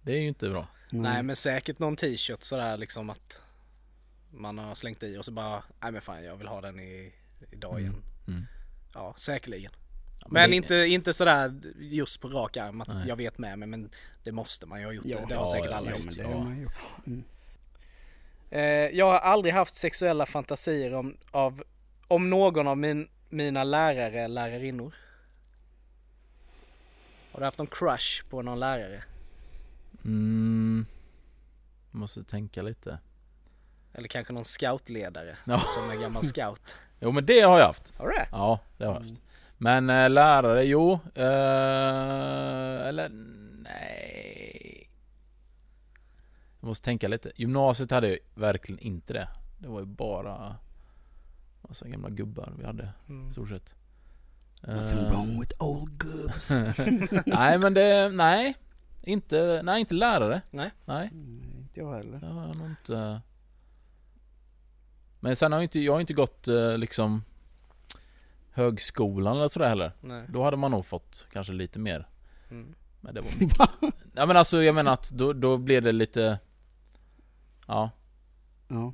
Det är ju inte bra. nej, men säkert någon t-shirt sådär liksom att man har slängt i och så bara, nej men fan jag vill ha den i, idag igen. Mm. Ja, säkerligen. Ja, Men det- inte, inte sådär just på rak arm att Nej. jag vet med mig men det måste man ju ha gjort. Ja, det, det har ja, säkert ja, alla men gjort. Mm. Eh, jag har aldrig haft sexuella fantasier om, av, om någon av min, mina lärare lärarinnor. Har du haft någon crush på någon lärare? Mm, måste tänka lite. Eller kanske någon scoutledare Ja. som är gammal scout? Jo men det har jag haft. Har du det? Ja, det har jag haft. Men eh, lärare, jo. Eh, eller nej. Jag måste tänka lite. Gymnasiet hade jag verkligen inte det. Det var ju bara massa gamla gubbar vi hade Mm. i stort sett. Nothing Eh, wrong with old gubbs. nej men det, nej. Inte, nej inte lärare. Nej. Nej, Nej, inte jag heller. det har jag nog inte. Men sen har jag inte, jag har inte gått eh, liksom högskolan eller sådär heller. Nej. Då hade man nog fått kanske lite mer. Mm. Men det var mycket. ja men alltså jag menar att då, då blev det lite Ja Ja.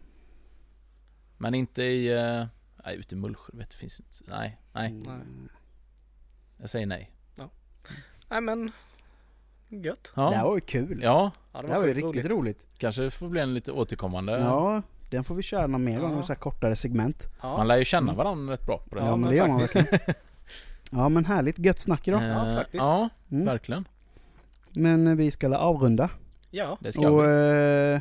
Men inte i eh, Nej ute i Mullsjö vet det finns inte Nej, nej Mm. Jag säger nej Nej men, gött. Det här Ja, var ju kul. ja Ja, det här var ju riktigt roligt. kanske får bli en lite återkommande Ja, den får vi köra någon mer gång, Ja. med så här kortare segment. Ja. Man lär ju känna varandra rätt bra på det Ja, sättet. men det gör man verkligen. Ja men härligt, gött snack idag. Ja, Eh, faktiskt. Ja, Mm. verkligen Men eh, vi ska avrunda. ja. Det ska Och vi eh,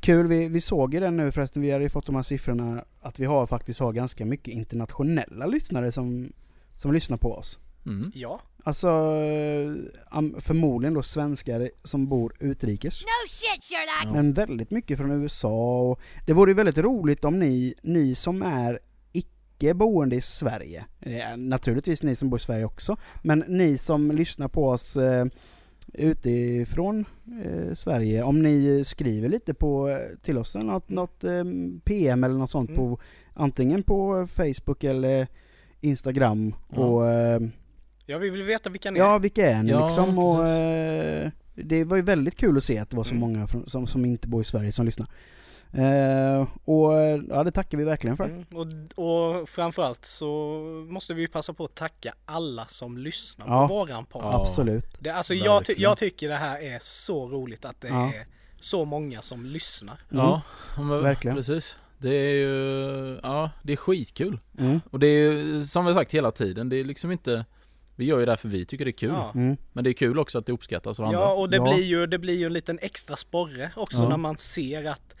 kul, vi, vi såg ju det nu förresten, vi hade ju fått de här siffrorna att vi har faktiskt har ganska mycket internationella lyssnare som, som lyssnar på oss. mm. Ja. Alltså förmodligen då svenskar som bor utrikes. No shit, Sherlock! Ja. Men väldigt mycket från USA och det vore ju väldigt roligt om ni, ni som är icke boende i Sverige, naturligtvis ni som bor i Sverige också, men ni som lyssnar på oss eh, utifrån eh, Sverige, om ni skriver lite på, eh, till oss, något, något eh, PM eller något sånt Mm. på antingen på Facebook eller Instagram Ja. och eh, Ja, vi vill veta vilka ni Ja, är. vilka är ni Ja, liksom? Och, eh, det var ju väldigt kul att se att det var så Mm. många från, som, som inte bor i Sverige som lyssnar. Eh, och ja, det tackar vi verkligen för. Mm. Och, och framförallt så måste vi ju passa på att tacka alla som lyssnar Ja. på våran podd. Ja. Absolut. Det, alltså jag, ty- jag tycker det här är så roligt att det Ja. är så många som lyssnar. Ja, ja men, Verkligen. precis Det är ju, ja det är skitkul Mm. Och det är ju, som vi har sagt hela tiden, det är liksom inte Vi gör ju det här för vi tycker det är kul Ja. Mm. Men det är kul också att det uppskattas av andra Ja, och det, Ja. Blir ju, det blir ju en liten extra sporre också Ja. när man ser att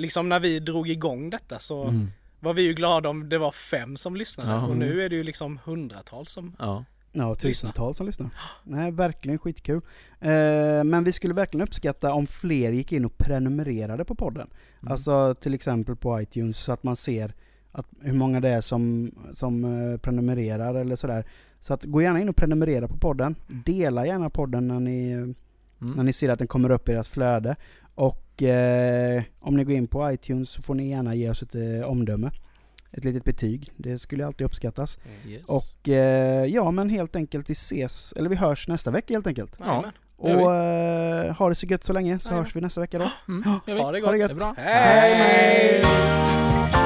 Liksom när vi drog igång detta så Mm. var vi ju glada om det var fem som lyssnade Ja. och nu är det ju liksom hundratals som Ja, Ja, tusentals som lyssnar. Nej, verkligen skitkul. Eh, men vi skulle verkligen uppskatta om fler gick in och prenumererade på podden. Mm. Alltså till exempel på iTunes så att man ser att hur många det är som, som eh, prenumererar eller sådär. Så att gå gärna in och prenumerera på podden. Dela gärna podden när ni, mm. när ni ser att den kommer upp i ert flöde. Och eh, om ni går in på iTunes så får ni gärna ge oss ett eh, omdöme. ett litet betyg. Det skulle alltid uppskattas. Yes. Och eh, ja men helt enkelt vi ses, eller vi hörs nästa vecka helt enkelt. Det vi. Och eh, ha det så gött så länge så Jajamän. hörs vi nästa vecka då. Mm. Ha det gott. Det är bra. Hej! Hej.